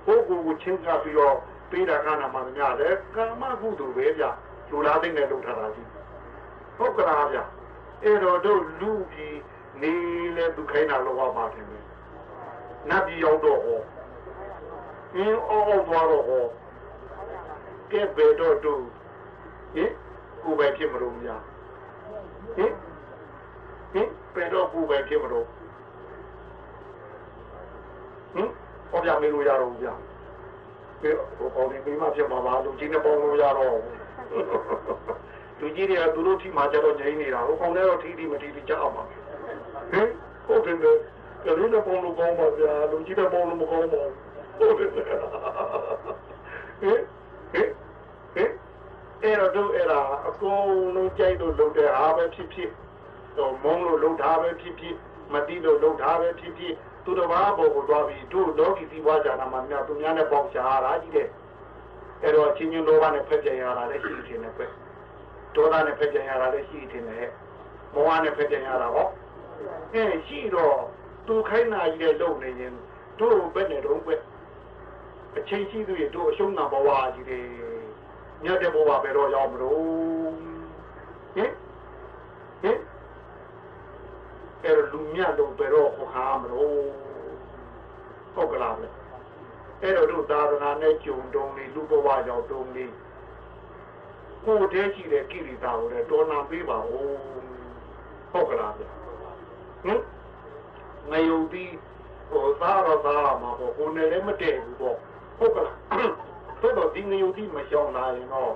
ပုဂ္ဂိုလ်ကိုချင်းကပြီးတော့ပေးတာကနာမှများတယ်ကာမကုသိုလ်ပဲဗျလူလာတဲ့နဲ့လုပ်ထားတာကြီးဟုတ်ကလားဗျအဲ့တော့တို့လူကြီးနေလဲသူခိုင်းတာလောဘပါတယ်နတ်ပြည်ရောက်တော့ဟောအင်းအောက်သွားတော့ဟောကဲဘယ်တော့တို့ဟင်ကိုယ်ပဲဖြစ်မလို့များဟင်ဟင်ဘယ်တော့ကိုယ်ပဲဖြစ်မလို့ဟင် ဟောပြမေးလို့ရတော့ဗျာဘယ်ဟိုကောင်းနေမိမဖြစ်မှာလားလူကြီးနဲ့ပေါင်းလို့ရတော့လူကြီးတွေကသူတို့ထိမှကြတော့ငြိမ်းနေတာဟိုကောင်းတဲ့တော့ထိထိမထိထိကြအောင်ပါဟင်ဟုတ်တယ်လေကလေးနဲ့ပေါင်းလို့ကောင်းပါဗျာလူကြီးနဲ့ပေါင်းလို့မကောင်းပါဘူးဟုတ်တယ်ဟင်ဟင်ဟင်အဲ့တော့တို့အဲ့ဒါအကုန်လုံးကြိုက်လို့လုပ်တဲ့အားပဲဖြစ်ဖြစ်တော့မုန်းလို့လုပ်တာပဲဖြစ်ဖြစ်မတိလို့လုပ်တာပဲဖြစ်ဖြစ် သူတစ်ပါးပေါ်ကိုသွားပြီးတို့လောကီသီးပွားကြတာမှများသူများနဲ့ပေါင်းချရတာကြီးတဲ့အဲ့တော့ချင်းချင်းလောဘနဲ့ဖက်ပြန်ရတာလည်းရှိတယ်နဲ့ပဲဒေါသနဲ့ဖက်ပြန်ရတာလည်းရှိတယ်နဲ့မောဟနဲ့ဖက်ပြန်ရတာဟောအဲရှိတော့သူခိုင်းတာကြီးတဲ့လုပ်နေရင်တို့ဘယ်နဲ့တော့ပဲအချိန်ရှိသူရဲ့တို့အရှုံးနာဘဝကြီးတယ်မြတ်တဲ့ဘဝပဲတော့ရောက်မလို့ဟင်ဟင် အဲ့လူမြတ်တော့ဘယ်တော့ခေါ်ခါမလို့ဟုတ်ကလားအဲ့တော့တို့သာသနာနဲ့ကြုံတုံးလေးလူဘဝရောက်တုံးလေးကိုယ်တည်းရှိတဲ့ကိရိတာကိုလည်းတော်နာပေးပါဦးဟုတ်ကလားဗျဟင်ငယုတ်ဒီဟိုသားတော့သားမှာပေါ့ကိုယ်နဲ့လည်းမတည့်ဘူးပေါ့ဟုတ်ကလားသို့တော့ဒီငယုတ်ဒီမရှောင်လာရင်တော့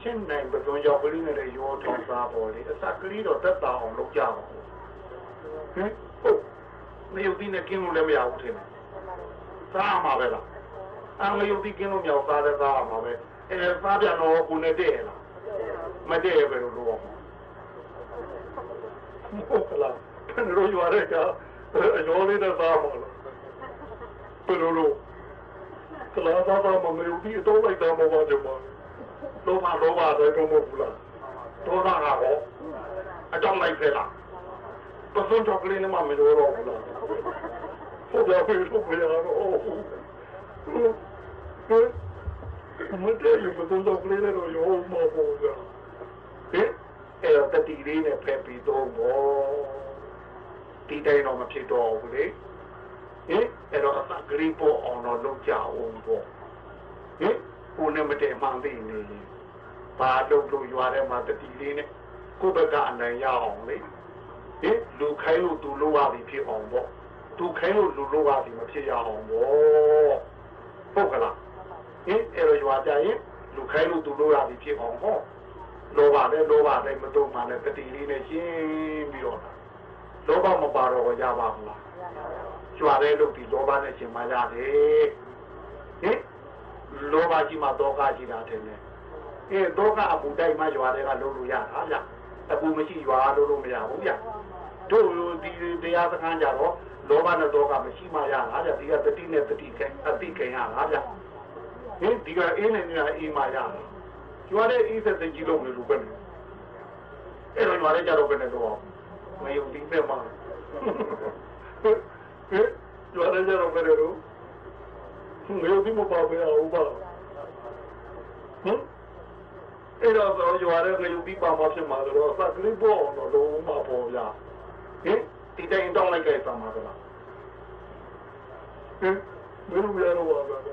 ချင်းနိုင်ပသွန်ရောက်ကလေးနဲ့ရောထောင်စားပေါ်လေအစကလေးတော့တက်တာအောင်လုပ်ကြပါဦး ဟင်ဟုတ်ငယုတ်ဒီနဲ့ကင်းလို့လည်းမရဘူးထင်တယ်စားမှာပဲလားအငယုတ်ဒီကင်းလို့မြောက်စားတဲ့စားမှာပဲအဲစားပြန်တော့ကိုနဲ့တည့်ရလားမတည့်ရပဲလို့လို့ဟုတ်ကလားဘယ်လိုရွာရဲကအရောလေးနဲ့စားမှာလားဘယ်လိုလို့ကလာသားသားမမေဘူးဒီတော့လိုက်တာမဟုတ်ပါဘူးလောဘလောဘတဲ့တော့မဟုတ်ဘူးလားဒေါသကဟောအတောင်းလိုက်ဖဲလား ပစွန်တော့ကလေးနဲ့မှမလို့တော့ဘူးလားဟုတ်တယ်ဖေထုတ်ပြရတော့ဟဲ့မတည့်ရပစွန်တော့ကလေးနဲ့တော့ရောမပေါ်ကြဟဲ့အဲ့တော့တတိလေးနဲ့ဖက်ပြီးတော့ဘောဒီတိုင်းတော့မဖြစ်တော့ဘူးလေဟင်အဲ့တော့အသကလေးပေါ်အောင်တော့လုပ်ကြအောင်ပေါ့ဟင်ကိုနဲ့မတည့်မှန်သိနေရင်ဘာလုပ်လို့ရွာထဲမှာတတိလေးနဲ့ကိုယ့်ဘက်ကအနိုင်ရအောင်လေ ဟင်လူခိုင်းလို့သူလို့ရပြီဖြစ်အောင်ပေါ့သူခိုင်းလို့လူလို့ရပြီမဖြစ်ရအောင်ပေါ့ဟုတ်ကလားဟင်အဲ့တော့ရွာကြရင်လူခိုင်းလို့သူလို့ရပြီဖြစ်အောင်ဟောလောဘနဲ့လောဘနဲ့မတုံမှလည်းတတိလေးနဲ့ရှင်းပြီးတော့လောဘမပါတော့ရပါဘူးလားကျွာတဲ့လို့ဒီလောဘနဲ့ရှင်းမှရတယ်ဟင်လောဘကြီးမှဒေါကကြီးတာတယ်လေအဲဒေါကအပူတိုက်မှရွာတဲ့ကလုံးလို့ရတာဗျအပူမရှိရွာလို့လို့မရဘူးဗျ တို့ဒီတရားစခန်းကြတော့လောဘနဲ့ဒေါကမရှိမှရတာဗျဒီကတတိနဲ့တတိကအတိခင်ရတာဗျဟင်ဒီကအေးနေနေတာအေးမှရတာကျွာတဲ့အေးသက်သက်ကြီးလုံးလို့ပဲအဲ့တော့ရွာတဲ့ကြတော့ပဲနေတော့မယုံဒီမဲ့မှာဟင်ကျွာတဲ့ကြတော့ပဲနေတော့ငယ်ဒီမပါပဲအောင်ပါဟင်အဲ့တော့ဆိုရွာတဲ့ငယ်ဒီပါမဖြစ်မှာတော့စကလေးပေါ်အောင်တော့လုံးမပေါ်ဗျာ ဟင်ဒီတိုင်တောင်းလိုက်ကြပါမှာလားဟင်ဘယ်လိုရတော့ပါလဲ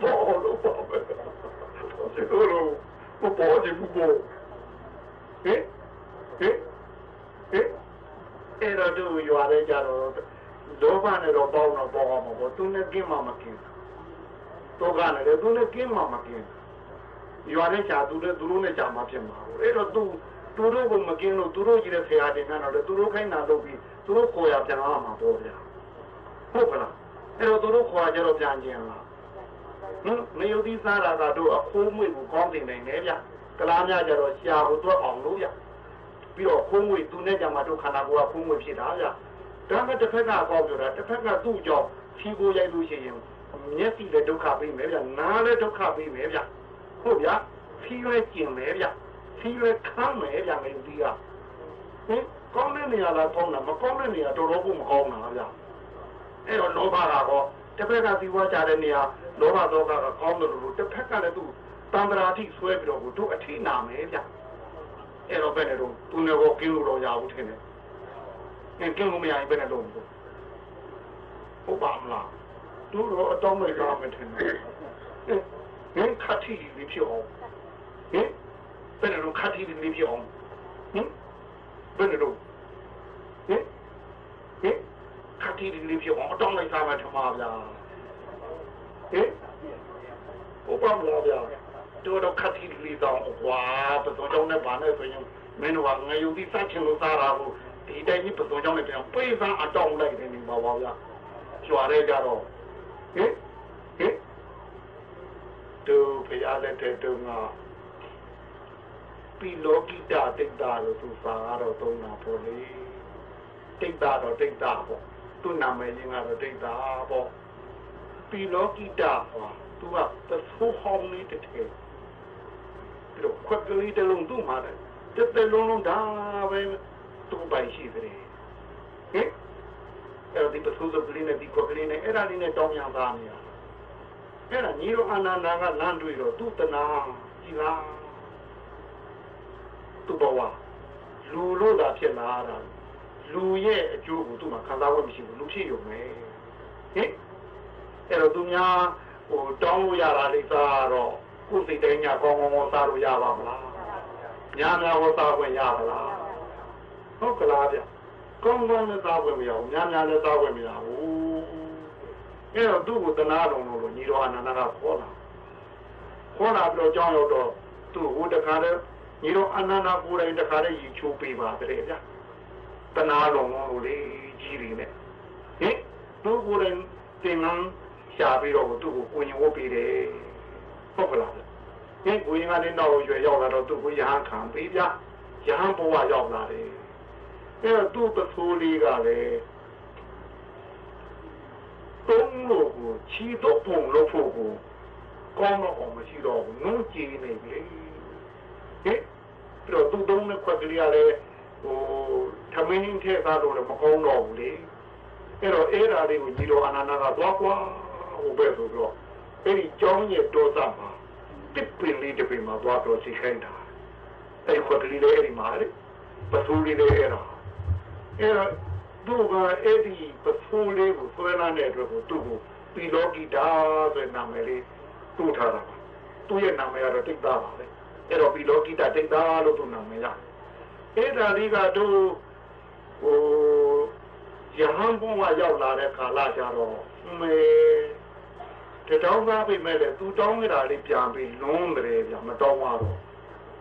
ပေါ်လို့ပါပဲစေလို့မပေါ်ကြဘူးပေါ်ဟင်ဟင်ဟင်အဲ့တော့သူရွာတဲ့ကြတော့လောဘနဲ့တော့ပေါင်းတော့ပေါင်းအောင်ပေါ့သူနဲ့ကင်းမှမကင်းတော့ကလည်းသူနဲ့ကင်းမှမကင်းရွာတဲ့ချာသူနဲ့သူတို့နဲ့ချာမှဖြစ်မှာအဲ့တော့သူ သူတို့ကမကင်းလို့သူတို့ကြီးတဲ့ဆရာတင်ကတော့လေသူတို့ခိုင်းတာလုပ်ပြီးသူတို့ကိုရပြန်လာမှာပေါ့ဗျာဟုတ်ကလားအဲ့တော့သူတို့ခေါ်ကြတော့ပြန်ကျင်လားဟင်မယုတ်သီးစားတာကတို့အခိုးမွေကိုကောင်းတင်နိုင်တယ်ဗျကလားများကြတော့ရှာကိုတွက်အောင်လို့ဗျပြီးတော့ခိုးမွေသူနဲ့ကြမှာတို့ခန္ဓာကိုယ်ကခိုးမွေဖြစ်တာဗျဒါမဲ့တစ်ဖက်ကကောက်ပြောတာတစ်ဖက်ကသူ့ကြောင့်ဖြီးကိုရိုက်လို့ရှိရင်မျက်စိလည်းဒုက္ခပေးမယ်ဗျနားလည်းဒုက္ခပေးမယ်ဗျဟုတ်ဗျဖြီးရဲကျင်မယ်ဗျ ဖြီးရဲခမ်းမယ်ဗျမင်းဒီကဟင်ကောင်းတဲ့နေရာလားကောင်းတာမကောင်းတဲ့နေရာတော်တော်ကိုမကောင်းတာဗျအဲ့တော့လောဘကတော့တစ်ဖက်ကသီဝါကြတဲ့နေရာလောဘဒေါကကကောင်းတယ်လို့တစ်ဖက်ကလည်းသူတန္တရာတိဆွဲပြီးတော့ကိုတို့အထိနာမယ်ဗျအဲ့တော့ဘယ်နဲ့တော့သူနဲ့ကိုကင်းလို့တော့ရဘူးထင်တယ်ငင်ကင်းလို့မရရင်ဘယ်နဲ့လုပ်မလို့ဟုတ်ပါမလားတို့တော့အတောင်းမဲ့ကားမယ်ထင်တယ်ငင်ခတ်ထီလေးဖြစ်အောင်ဟင်ဘယ်နဲ့တော့ခတ်ထီလေးဖြစ်အောင်ဟင် ဘယ်နဲ့တော့ဟင်ဟင်ခတ်ထီလေးဖြစ်အောင်အတောင်းလိုက်ကားမယ်ထမပါဗျာဟင်ဟုတ်ပါမလားဗျာတို့တော့ခတ်ထီလေးတောင်းဟွာပစုံကြောင်းနဲ့ဗာနဲ့ဆိုရင်မင်းတို့ကငရုတ်ဒီစိုက်ချင်လို့စားတာကိုဒီတိုင်းကြီးပစုံကြောင်းနဲ့ပြန်ပြေးစားအတောင်းလိုက်တယ်နေပါပါဗျာကျွာရဲကြတော့ဟင်ဟင်တို့ဖရားလက်တဲ့တုန်းက ပီလောကိတာတိတ်တာလို့သူစာကတော့သုံးတာပေါ့လေတိတ်တာတော့တိတ်တာပေါ့သူ့နာမည်ရင်းကတော့တိတ်တာပေါ့ပီလောကိတာဟောသူကသဆိုးဟောင်းလေးတစ်ထည်ပြီးတော့ခွက်ကလေးတစ်လုံးသူ့မှာတယ်တစ်သက်လုံးလုံးဒါပဲသူ့ပိုင်ရှိတယ်ဟင်အဲ့တော့ဒီပစိုးစုပ်ကလေးနဲ့ဒီခွက်ကလေးနဲ့အဲ့ဒါလေးနဲ့တောင်းရသားနေရအဲ့ဒါညီတော်အနန္ဒာကလမ်းတွေ့တော့သူ့တနာကြည်လား သူ့ဘဝလူလို့သာဖြစ်လာတာလူရဲ့အကျိုးကိုသူ့မှာခံစားဝတ်မရှိဘူးလူဖြစ်ရုံပဲဟင်အဲ့တော့သူများဟိုတောင်းလို့ရတာလိမ့်စားတော့ကိုယ်စိတ်တိုင်းညာကောင်းကောင်းကောင်းစားလို့ရပါမလားညာများဟောစားခွင့်ရပါလားဟုတ်ကလားဗျကောင်းကောင်းလည်းစားခွင့်မရဘူးညာများလည်းစားခွင့်မရဘူးအဲ့တော့သူ့ကိုတနာတော်လို့ညီတော်အနန္ဒကခေါ်လာခေါ်လာပြီးတော့ကြောင်းရောက်တော့သူ့ဟိုတခါတည်း ညီတော်အနန္ဒကိုယ်တိုင်တခါတည်းရီချိုးပေးပါတဲ့ဗျတနာတော်လို့လေကြီးတွေနဲ့ဟင်သူ့ကိုယ်တိုင်တင်ငန်းရှာပြီးတော့သူ့ကိုကိုရင်ဝတ်ပေးတယ်ဟုတ်ကလားဟင်ကိုရင်ကလည်းတော့ရွယ်ရောက်လာတော့သူ့ကိုရဟန်းခံပေးဗျရဟန်းဘဝရောက်လာတယ်အဲ့တော့သူ့ပစိုးလေးကလည်းတုံးလို့ကိုချီတော့ပုံလို့ဖို့ကိုကောင်းတော့အောင်မရှိတော့ဘူးငုံကြည့်နေပြီဟင် ပြီးတော့သူ့သုံးတဲ့ခွက်ကလေးကလည်းဟိုသမင်းထဲသားတော့လည်းမကောင်းတော့ဘူးလေအဲ့တော့အဲ့ဓာလေးကိုညီတော်အနန္ဒကသွားကွာဟိုပဲဆိုတော့အဲ့ဒီကြောင်းရဲ့တောသားမှာတစ်ပင်လေးတစ်ပင်မှာသွားတော့စီခိုင်းတာအဲ့ခွက်ကလေးလည်းအဲ့ဒီမှာလေပစိုးလေးလည်းအဲ့ဒါအဲ့တော့သူကအဲ့ဒီပစိုးလေးကိုဆွဲလာတဲ့အတွက်ကိုသူ့ကိုပီလောဂီတာဆိုတဲ့နာမည်လေးတူထားတာပါသူ့ရဲ့နာမည်ကတော့တိတ်သားပါပဲ အဲ့တော့ပီလောဂီတာတိတ်သားလို့သူ့နာမည်ရတယ်အဲ့ဒါလေးကတို့ဟိုရဟန်းဘုံကရောက်လာတဲ့ကာလကြတော့မေတတောင်းသားပြိမဲ့လေသူတောင်းနေတာလေးပြန်ပြီးလွန်းတယ်ဗျမတောင်းရတော့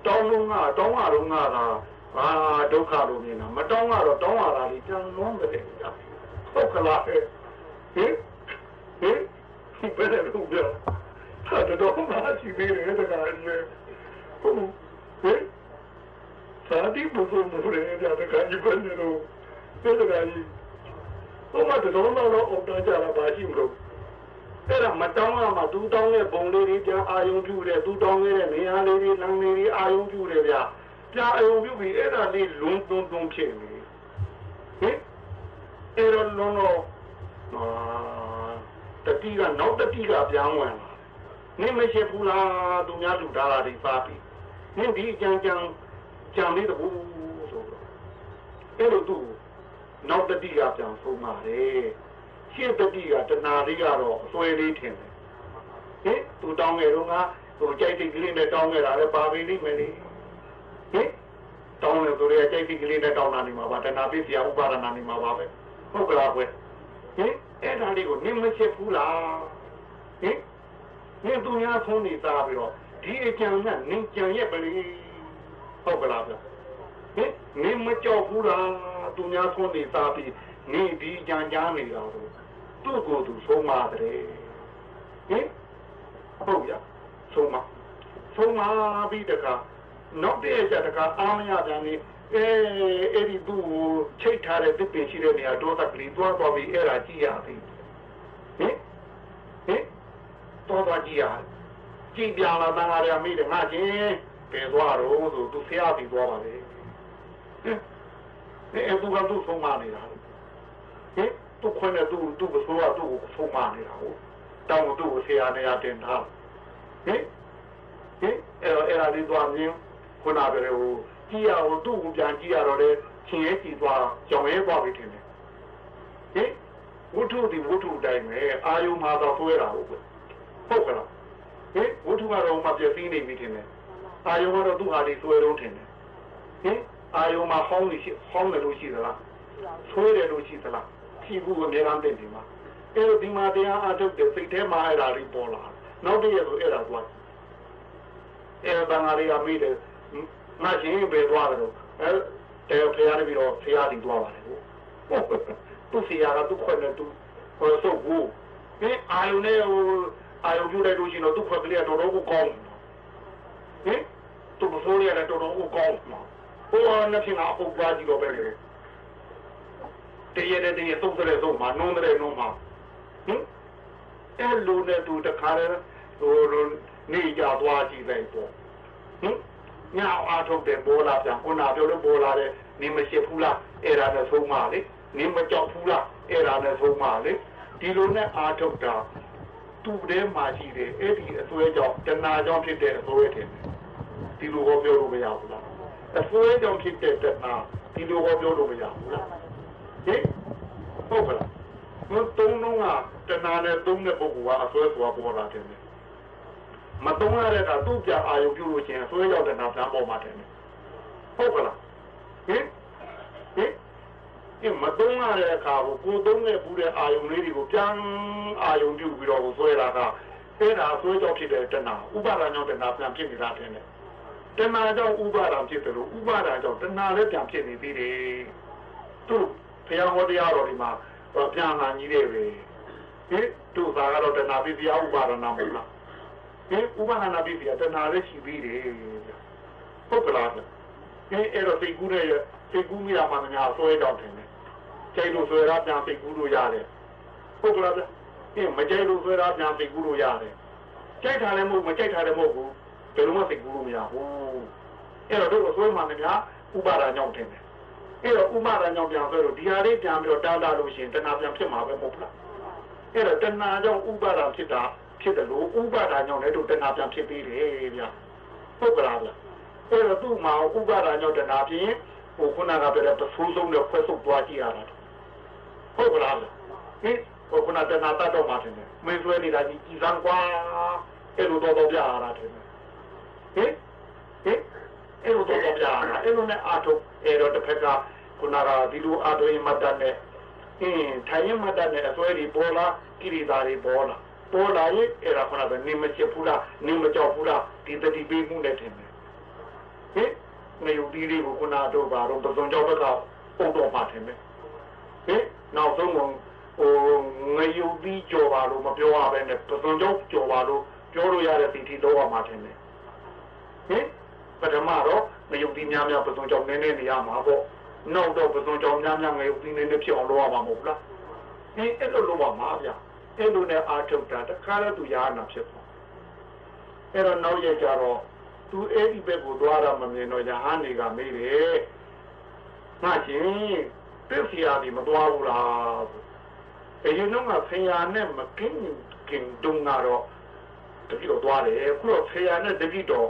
တောင်းလုံးကတောင်းရတော့ငါကအာဒုက္ခလို့မြင်တာမတောင်းရတော့တောင်းရတာလေးပြန်လွန်းတယ်ဗျဟုတ်ကလားဟင်ဟင်ဘယ်လိုလုပ်ပြဟာတော့မှရှိသေးတယ်တကယ် လေဟုတ်ဟင်စာတိဘုံဘုံလည်းကြတဲ့ခံကြည့်နေတော့ဒီတကယ်ကြီးဟိုမှာတော့တော့အော်တော့ကြလာပါရှိမလို့အဲ့ဒါမတောင်းရမှာသူတောင်းတဲ့ပုံလေးတွေပြန်အာယုံပြုတယ်သူတောင်းခဲ့တဲ့နေရာလေးတွေလမ်းလေးတွေအာယုံပြုတယ်ဗျပြန်အာယုံပြုပြီးအဲ့ဒါလေးလွန်းသွန်းသွန်းဖြစ်နေဟင်အဲ့တော့လုံးတော့အာတတိကနောက်တတိကပြန်ဝင်လာနင်းမရှိဘူးလားသူများလူသားတာတွေပါပြီ နင်းဒီကြံကြံကြံလေးတဘူးဆိုတော့အဲ့လိုသူနောက်တတိကပြန်ဆုံးပါတယ်ရှင်းတတိကတဏှာလေးကတော့အစွဲလေးထင်တယ်ဟင်သူတောင်းခဲ့တော့ငါဟိုကြိုက်တိတ်ကလေးနဲ့တောင်းခဲ့တာလည်းပါပြီလိမ့်မယ်လေဟင်တောင်းလို့သူရဲ့ကြိုက်တိတ်ကလေးနဲ့တောင်းတာနေမှာပါတဏှာပြည့်စရာဥပါဒနာနေမှာပါပဲဟုတ်ကလားကွယ်ဟင်အဲ့ဒါလေးကိုနင်းမရှိဘူးလားဟင်နင်းသူများဖုံးနေသားပြီးတော့ ဒီအကြံနဲ့နင်းကြံရဲ့ပလီဟုတ်ကလားဗျဟင်နင်းမကြောက်ဘူးလားသူများဖုံးနေသားပြီးနင်းဒီကြံကြားနေတာတော့သူ့ကိုယ်သူဆုံးပါတယ်ဟင်ဟုတ်ဗျဆုံးမဆုံးမပြီးတခါနောက်တည့်ချက်တခါအာမရပြန်နေအဲအဲ့ဒီသူ့ကိုချိတ်ထားတဲ့တစ်ပင်ရှိတဲ့နေရာတော့တက်ကလေးသွားသွားပြီးအဲ့ဒါကြည့်ရသည်ဟင်ဟင်တော့သွားကြည့်ရ ကြည့်ပြလာတန်ဃာရမိတယ်ငါချင်းပဲသွားတော့ဆိုသူဖျားပြီးသွားပါလေဟင်အဲ့သူကသူ့ဆုံးမနေတာဟင်သူခွနဲ့သူ့သူ့ကိုဆိုတော့သူ့ကိုဆုံးမနေတာဟုတ်တောင်းသူ့ကိုဆရာနေရာတင်ထားဟင်ဟင်အဲ့တော့အဲ့ဒါလေးသွားမြင်ခုနကလည်းဟိုကြည့်ရအောင်သူ့ကိုပြန်ကြည့်ရတော့လေချင်းရဲ့ကြည့်သွားကြောင်ရဲသွားပြီထင်တယ်ဟင်ဝတ္ထုဒီဝတ္ထုတိုင်းပဲအာယုံမှာတော့သွဲတာဟုတ်ပဲဟုတ်ကလား ဟင်ဝတ္ထုကတော့မှပြည့်စည်နေပြီထင်တယ်အာယုံကတော့သူ့ဟာဒီသွဲတော့ထင်တယ်ဟင်အာယုံမှာဟောင်းနေရှိဟောင်းတယ်လို့ရှိသလားသွဲတယ်လို့ရှိသလားဖြီးဘူးအများအားတင်ဒီမှာအဲ့တော့ဒီမှာတရားအထုတ်တဲ့စိတ်ထဲမှာအဲ့ဒါလေးပေါ်လာနောက်တည့်ရဆိုအဲ့ဒါသွားအဲ့ဒါငါလေးကမိတယ်ငါချင်းပဲသွားတယ်အဲတဲဖရားနေပြီးတော့ဖရားတီသွားပါတယ်ဟုတ်သူဖရားကသူခွက်နဲ့သူဟိုဆုပ်ဘူးဒီအာယုန်နဲ့ဟို အာယုန်ပြတဲ့လူရှင်တော့သူခွက်ကလေးကတော့တော့ကိုကောင်းဟင်သူမစိုးရတဲ့တော်တော်ကိုကောင်းမှာဟိုနှစ်ဖြစ်ကအပုပ်သွားကြည့်တော့ပဲလေတရတဲ့တရသုံးတဲ့သုံးမှာနုံးတဲ့နုံးမှာဟင်အဲလူနဲ့သူတခါလဲဟိုနေကြသွားကြည့်လိုက်ပေါ့ဟင်ညအားထုတ်တဲ့ဘောလာပြန်ခုနပြောလို့ဘောလာတဲ့နေမရှိဘူးလားအဲ့ဒါနဲ့ဆုံးမလေနေမကြောက်ဘူးလားအဲ့ဒါနဲ့ဆုံးမလေဒီလိုနဲ့အားထုတ်တာ သူ့ထဲမှာရှိတယ်အဲ့ဒီအစွဲကြောင့်တဏှာကြောင့်ဖြစ်တဲ့အစွဲထင်တယ်ဒီလိုဟောပြောလို့မရဘူးလားအစွဲကြောင့်ဖြစ်တဲ့တဏှာဒီလိုဟောပြောလို့မရဘူးလားဟင်ဟုတ်ကလားဘုသုံးလုံးကတဏှာနဲ့သုံးတဲ့ပုဂ္ဂိုလ်ကအစွဲသွားပေါ်လာတယ်မတုံးရတဲ့ကသူ့ပြအာယုပြုလို့ချင်းဆွဲရောက်တဲ့နာပြန်ပေါ်မှာတယ်ဟုတ်ကလားဟင်ဟင် ဒီမတုံးရတဲ့အခါကိုကိုသုံးတဲ့ဘူးတဲ့အာယုလေးတွေကိုပြန်အာယုပြုပြီးတော့ဆွဲလာတာအဲ့ဒါဆွဲကြောင့်ဖြစ်တဲ့တဏှာဥပါဒဏ်ကြောင့်တဏှာပြန်ဖြစ်နေတာတယ်တဏှာကြောင့်ဥပါဒံဖြစ်တယ်လို့ဥပါဒံကြောင့်တဏှာလည်းပြန်ဖြစ်နေသေးတယ်သူဘုရားဟောတရားတော်ဒီမှာပြန်လာကြီးတယ်ပဲဟင်သူသာကတော့တဏှာပြီးဘုရားဥပါဒနာမဟုတ်လားဟင်ဥပဟာနာပိစီကတဏှာလည်းရှိပြီးတယ်ဟုတ်ကလားဟင်အဲ့တော့စိတ်ကူးတဲ့စိတ်ကူးမိတာမှမများဆွဲတော့တယ် ကျိုက်လို့ဆွဲရပြန်စိတ်ကူးလို့ရတယ်ဟုတ်ကလားဟင်မကျိုက်လို့ဆွဲရပြန်စိတ်ကူးလို့ရတယ်ကြိုက်တာလည်းမဟုတ်မကြိုက်တာလည်းမဟုတ်ဘူးဘယ်လိုမှစိတ်ကူးလို့မရဘူးဟအဲ့တော့တို့အစွဲမှန်များဥပါဒာကြောင့်တင်တယ်အဲ့တော့ဥပါဒာကြောင့်ပြန်ဆိုတော့ဒီဟာလေးပြန်ပြီးတော့တားတာလို့ရှိရင်တဏှာပြန်ဖြစ်မှာပဲမဟုတ်လားအဲ့တော့တဏှာကြောင့်ဥပါဒာဖြစ်တာဖြစ်တယ်လို့ဥပါဒာကြောင့်လည်းတို့တဏှာပြန်ဖြစ်သေးတယ်ဗျဟုတ်ကလားဗျအဲ့တော့သူ့မှာဥပါဒာကြောင့်တဏှာဖြစ်ရင်ဟိုခုနကပြောတဲ့ပစိုးဆုံးနဲ့ခွဲဆုပ်သွားကြည့်ရတာ ဟုတ်ကလားဗျဟင်ဟိုခုနတဏှာတတ်တော့မှတင်တယ်မင်းဆွဲနေတာကြီးကြည်စမ်းကွာအဲ့လိုတော့တော့ပြရတာတင်တယ်ဟင်ဟင်အဲ့လိုတော့တော့ပြရတာအဲ့လိုနဲ့အာထုတ်အဲ့တော့တစ်ဖက်ကခုနကဒီလိုအာထုတ်ရင်မတတ်နဲ့အင်းထိုင်ရင်မတတ်နဲ့အစွဲတွေပေါ်လာကိရိတာတွေပေါ်လာပေါ်လာရင်အဲ့ဒါခုနကနေမချစ်ဘူးလားနေမကြောက်ဘူးလားဒီတတိပေးမှုနဲ့တင်တယ်ဟင်နေယူဒီလေးကိုခုနတော့ပါတော့ပစုံကြောက်ဘက်ကပုံတော့မှတင်မယ် ဟင်နောက်ဆုံးကဟိုငယူပြီးကြော်ပါလို့မပြောရဘဲနဲ့ပစုံကြောက်ကြော်ပါလို့ပြောလို့ရတဲ့ဒီတီတော့မှတင်တယ်ဟင်ပထမတော့ငရုတ်သီးများများပစုံကြောင်နည်းနည်းနေရမှာပေါ့နောက်တော့ပစုံကြောင်များများငရုတ်သီးနည်းနည်းဖြစ်အောင်လုပ်ရမှာမဟုတ်လားအင်းအဲ့လိုလုပ်ပါမှာဗျအဲ့လိုနဲ့အာထုတ်တာတခါတော့သူရဟနာဖြစ်သွားအဲ့တော့နောက်ရကြတော့သူအဲ့ဒီဘက်ကိုသွားတာမမြင်တော့ရဟန်းတွေကမေးတယ်ငါချင်း ပြုတ်စီရသည်မတော်ဘူးလားအရင်တော့ကဆရာနဲ့မကင်းကင်းတုံကတော့တတိတော်သွားတယ်ခုတော့ဆရာနဲ့တတိတော်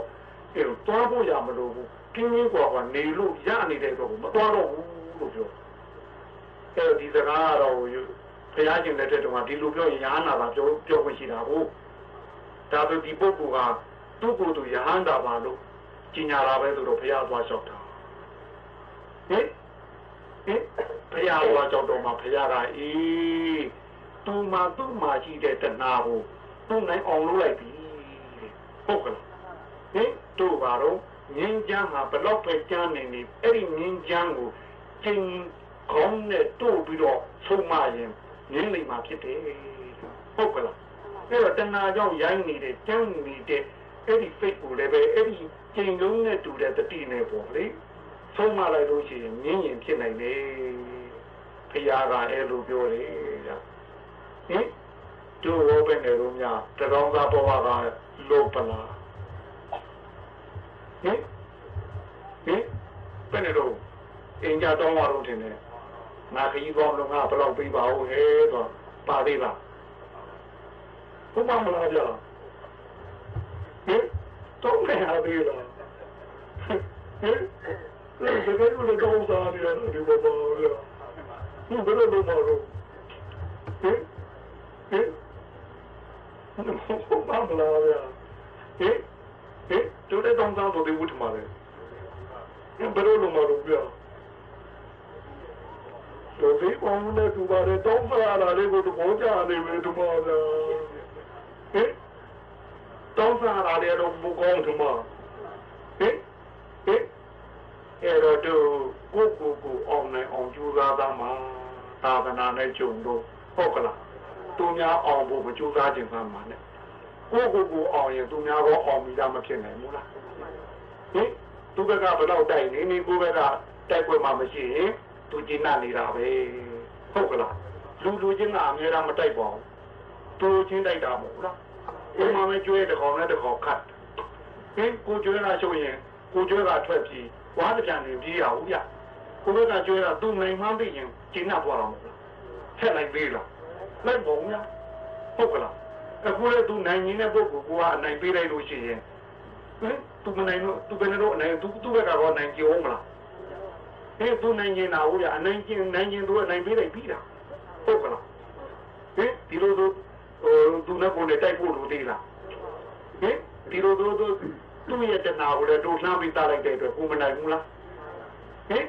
အဲတော့ဖို့ရမလို့ဘူးကင်းကင်းကွာကွာနေလို့ရနေတဲ့တော့မတော်တော့ဘူးလို့ပြောအဲဒီစကားတော့ဘုရားရှင်လက်ထက်တုန်းကဒီလိုပြောရင်ရဟန္တာပါပြောပြောခွင့်ရှိတာကိုဒါပေမဲ့ဒီပုဂ္ဂိုလ်ကသူ့ကိုယ်သူရဟန္တာပါလို့ကြီးညာတာပဲဆိုတော့ဘုရားသွားလျှောက်တာဟင် ဟင်ဘုရားသွားကြောက်တော့မှဘုရားကအေးသူမှသူ့မှရှိတဲ့တဏှာကိုသူ့နိုင်အောင်လုပ်လိုက်ပြီဟုတ်ကဲ့ဟင်တို့ပါတော့ငင်းချမ်းမှာဘလောက်ပဲကြမ်းနေနေအဲ့ဒီငင်းချမ်းကိုချိန်ကောင်းနဲ့တို့ပြီးတော့ဆုံးမရင်ငင်းနေမှာဖြစ်တယ်ဟုတ်ကဲ့လားအဲ့တော့တဏှာကြောင့်ရိုင်းနေတဲ့ကြမ်းနေတဲ့အဲ့ဒီ fake ကိုလည်းပဲအဲ့ဒီချိန်လုံးနဲ့တူတဲ့တတိနဲ့ပေါ့လေ ဆုံးမလိုက်လို့ရှိရင်ငင်းရင်ဖြစ်နိုင်တယ်ဖရာကအဲ့လိုပြောတယ်ဗျဟင်တို့ဘောပဲနေလို့များတရောင်းသားဘဝကလောပလားဟင်ဟင်ဘယ်နဲ့တော့အင်ကြတောင်းရတော့တင်တယ်ငါခကြီးကောင်းလို့ငါဘယ်လောက်ပေးပါဦးဟဲ့တော့ပါသေးလားဘုမမလားကြာဟင်တော့မရသေးလားဟင် ဒီကနေ့လည်းတော့စားရတယ်ဒီဘဘဗျာဒီဘယ်လိုလုပ်မှာလို့ဟင်ဟင်ဘုမမလားဗျာဟင်ဟင်တို့တဲ့တောင်းစားတော့ဒီဝတ်မှာလေဘယ်လိုလုပ်မှာလို့ဗျာတို့ဒီအောင်နဲ့သူပါတဲ့တောင်းစားလာလေးကိုတော့ကြားနေမယ်ဒီမှာဗျာဟင်တောင်းစားလာလေးတော့ဘုကောင်းဒီမှာဟင်ဟင် အဲ့တော့တို့ကိုကိုကိုအောင်နိုင်အောင်ကြိုးစားသားမှာသာသနာနဲ့ကြုံတော့ဟုတ်ကလားသူများအောင်ဖို့မကြိုးစားခြင်းသာမှာနဲ့ကိုကိုကိုအောင်ရင်သူများကောအောင်ပြီးသားမဖြစ်နိုင်ဘူးလားဟင်သူဘက်ကဘယ်တော့တိုက်နေနေကိုဘက်ကတိုက်ပွဲမှမရှိရင်သူကျင်းနေတာပဲဟုတ်ကလားလူလူချင်းကအများအားမတိုက်ပါဘူးသူချင်းတိုက်တာမဟုတ်လားအိမ်မှာမကျွေးတကောင်နဲ့တကောင်ခတ်ဟင်ကိုကျွေးလာရှုံရင်ကိုကျွေးကထွက်ပြီး ဝါးကြံနေပြီးရအောင်ဗျကိုဘက်ကကျွေးတာသူနိုင်မှန်းသိရင်ကျင်းသွားတော့မဟုတ်လားထက်လိုက်သေးလားလိုက်ပုံများဟုတ်ကလားအခုလည်းသူနိုင်ရင်တဲ့ပုဂ္ဂိုလ်ကအနိုင်ပေးလိုက်လို့ရှိရင်ဟင်သူမနိုင်လို့သူဘယ်နဲ့တော့အနိုင်သူသူ့ဘက်ကတော့နိုင်ကြအောင်မလားဟင်သူနိုင်ရင်တော့ဗျာအနိုင်ကျင်နိုင်ရင်သူအနိုင်ပေးလိုက်ပြီးတာဟုတ်ကလားဟင်ဒီလိုသူဟိုသူနဲ့ကိုယ်နဲ့တိုက်ဖို့လိုသေးလားဟင်ဒီလိုသူ သူသူ့ရဲ့တနာကိုလည်းတို့လှမ်းပြီးတားလိုက်တဲ့အတွက်ကိုမနိုင်ဘူးလားဟင်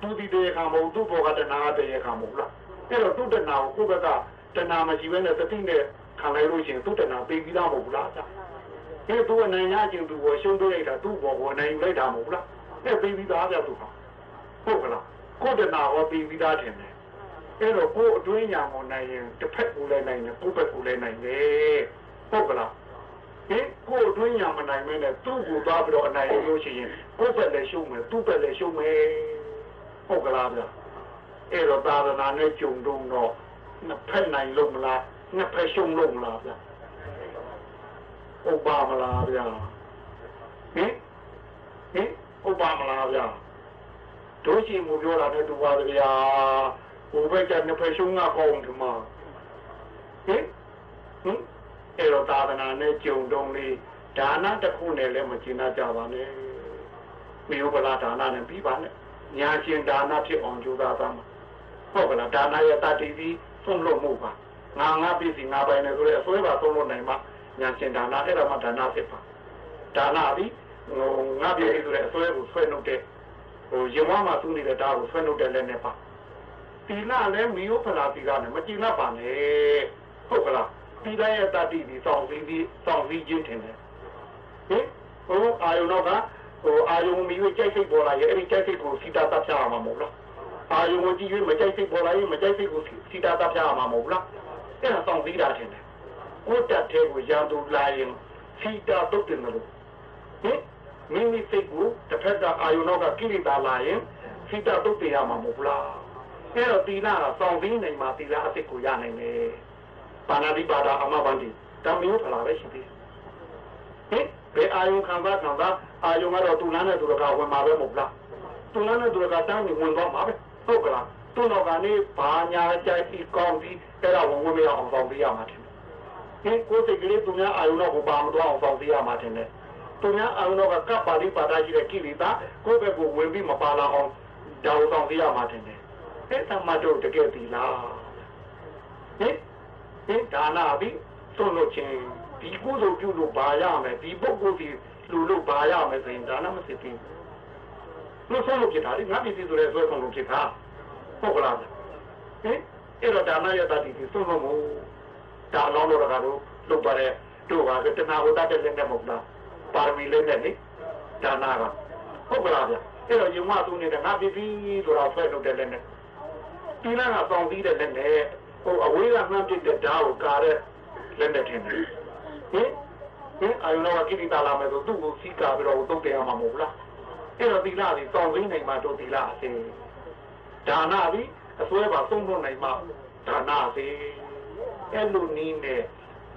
သူဒီတဲ့ခါမဟုတ်သူ့ဘောကတနာတဲ့ခါမဟုတ်လားအဲ့တော့သူ့တနာကိုကိုယ့်ဘက်ကတဏှာမရှိဘဲနဲ့တတိနဲ့ခံလိုက်လို့ရှိရင်သူ့တဏှာပေးပြီးသားမဟုတ်ဘူးလားကြာ။အဲသူအနိုင်ရခြင်းသူကိုရှုံးပေးလိုက်တာသူ့ဘောကိုနိုင်ယူလိုက်တာမဟုတ်လား။အဲပေးပြီးသားပြသူဟာ။ဟုတ်ကလား။ကိုယ်တဏှာဟောပေးပြီးသားတင်တယ်။အဲတော့ကိုယ်အတွင်းညာကိုနိုင်ရင်တစ်ဖက်ကိုလည်းနိုင်တယ်ကိုယ့်ဘက်ကိုလည်းနိုင်တယ်။ဟုတ်ကလား။ ဟင်ကိုယ်အတွင်းညာမနိုင်မဲနဲ့သူ့ကိုသွားပြီးတော့အနိုင်ရလို့ရှိရင်ကိုယ့်ဘက်လည်းရှုံးမယ်သူ့ဘက်လည်းရှုံးမယ်။ဟုတ်ကလားဗျ။အဲတော့သာသနာနဲ့ကြုံတော့နှစ်ဖက်နိုင်လို့မလားနှစ်ဖက်ရှုံလို့မလားဗျဥပပါမလားဗျဟင်ဟဟင်ဟုတ်ပါမလားဗျာတို့ရှိမှုပြောတာနဲ့တူပါဗျာဟိုဘက်ကနှစ်ဖက်ရှုံးငါကောင်းဒီမှာဟင်ဟင် အဲ့တော့သာသနာနဲ့ကြုံတုံးလေးဒါနတစ်ခုနဲ့လည်းမကျင်နာကြပါနဲ့မြို့ပလာဒါနနဲ့ပြီးပါနဲ့ညာရှင်ဒါနဖြစ်အောင်ကြိုးစားသားမှာဟုတ်ကလားဒါနရဲ့တတိပြီးသုံးလို့မှုပါငါငါပြည်စီငါပိုင်နေဆိုရဲအစွဲပါသုံးလို့နိုင်မှညာရှင်ဒါနအဲ့ဒါမှဒါနဖြစ်ပါဒါနပြီးဟိုငါပြည်စီဆိုရဲအစွဲကိုဆွဲနှုတ်တဲ့ဟိုရင်ဝါမှာသူ့နေတဲ့ဒါကိုဆွဲနှုတ်တဲ့လက်နဲ့ပါတီလာလည်းမီယိုဖလာတီကလည်းမကျင်납ပါနဲ့ဟုတ်ကလား တီလာရဲ့တတိပြီးစောင့်ပြီးပြီးစောင့်ပြီးချင်းထင်တယ်ဟင်ဟိုအာယုံတော့ကဟိုအာယုံမီရွေးကြိုက်စိတ်ပေါ်လာရဲ့အဲ့ဒီကြိုက်စိတ်ကိုစီတာတပ်ပြရမှာမဟုတ်လားအာယုံကိုကြည့်ရွေးမကြိုက်စိတ်ပေါ်လာရင်မကြိုက်စိတ်ကိုစီတာတပ်ပြရမှာမဟုတ်လားအဲ့ဒါစောင့်ပြီးတာထင်တယ်ကိုတက်တဲ့ကိုရန်သူလာရင်စီတာတုတ်တယ်လို့ဟင်မိမိစိတ်ကိုတစ်ဖက်ကအာယုံတော့ကကိလေသာလာရင်စီတာတုတ်တယ်ရမှာမဟုတ်လားအဲ့တော့တီလာကစောင့်ပြီးနိုင်မှာတီလာအစ်စ်ကိုရနိုင်တယ် ပါဏာတိပါဒအမဘန္တိတမယုဖလာပဲရှိသေးတယ်ဟင်ဘယ်အာယုံခံစားခံစားအာယုံကတော့တူလန်းတဲ့သူကဝင်မှာပဲမဟုတ်လားတူလန်းတဲ့သူကတန်းနေဝင်သွားမှာပဲဟုတ်ကလားသူ့တော့ကနေဘာညာကြိုက်ပြီးကောင်းပြီးအဲ့ဒါဝင်ဝင်မရအောင်ဆောင်ပေးရမှာတယ်ဟင်ကိုယ်စိတ်ကလေးသူများအာယုံတော့ကိုပါမတော့အောင်ဆောင်ပေးရမှာတယ်သူများအာယုံတော့ကကပ်ပါဠိပါဒရှိတဲ့ကိလေသာကိုယ့်ဘက်ကိုဝင်ပြီးမပါလာအောင်ဒါကိုဆောင်ပေးရမှာတယ်အဲ့ဒါမှတော့တကယ်ပြီလားဟင် ဟင်ဒါနာပြီသွန်လို့ချင်းဒီကုသိုလ်ပြုလို့ဘာရမယ်ဒီပုဂ္ဂိုလ်ဒီလူလို့ဘာရမယ်ဆိုရင်ဒါနမစစ်သေးဘူးလို့ဆုံးလို့ဖြစ်တာလေငါပြည်စီဆိုရဲဆွဲဆုံးလို့ဖြစ်တာဟုတ်ကလားဟင်အဲ့တော့ဒါနရတတိဒီဆုံးလို့မို့ဒါလောင်းလို့ကတော့လုပ်ပါတဲ့တို့ကတဏှာဝတ္တတဲ့လက်နဲ့မဟုတ်လားပါရမီလက်နဲ့လေဒါနကဟုတ်ကလားဗျအဲ့တော့ယုံမသူနေတဲ့ငါပြည်စီဆိုတာဆွဲလုပ်တဲ့လက်နဲ့ဒီလကပေါင်ပြီးတဲ့လက်နဲ့ ဟိုအဝေးကမှန်းပစ်တဲ့ဓာတ်ကိုကာတဲ့လက်နဲ့ထင်တယ်ဟင်ဟင်အာယုနောကကိတိတာလာမယ်ဆိုသူ့ကိုစီးကာပြီးတော့တုတ်တယ်ရမှာမဟုတ်လားအဲ့တော့သီလတွေတောင်းသိနိုင်မှတို့သီလအစင်ဒါနပြီးအစွဲပါသုံးလို့နိုင်မှဒါနအစင်အဲ့လိုနည်းနဲ့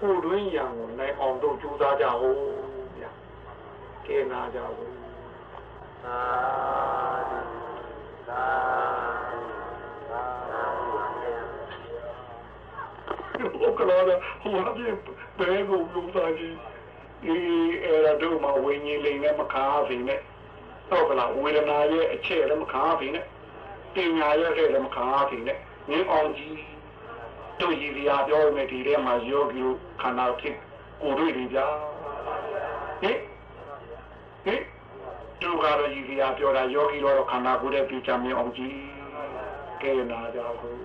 ကိုတွင်းရံကိုနိုင်အောင်တို့ကြိုးစားကြဟောဗျာကဲနာကြဘူးသာဓုသာဓုသာ ဟိုကလာတာဟိုဟာပြင်ဘဲကိုလူသားကြီးဒီအဲ့ဒါတို့မှဝိညာဉ်လိမ်နဲ့မခါဖိနဲ့တော့ကလာဝေဒနာရဲ့အချက်လည်းမခါဖိနဲ့ပညာရဲ့အဲ့လည်းမခါဖိနဲ့ငင်းအောင်ကြီးတို့ရည်ရပြောမယ်ဒီထဲမှာယောဂီခန္ဓာဖြစ်ကိုတွေ့နေကြဟင်ဟင်တို့ကတော့ရည်ရပြောတာယောဂီတော့ခန္ဓာကိုယ်ရဲ့ပြချမြင်အောင်ကြီးကဲနာကြပါဘူး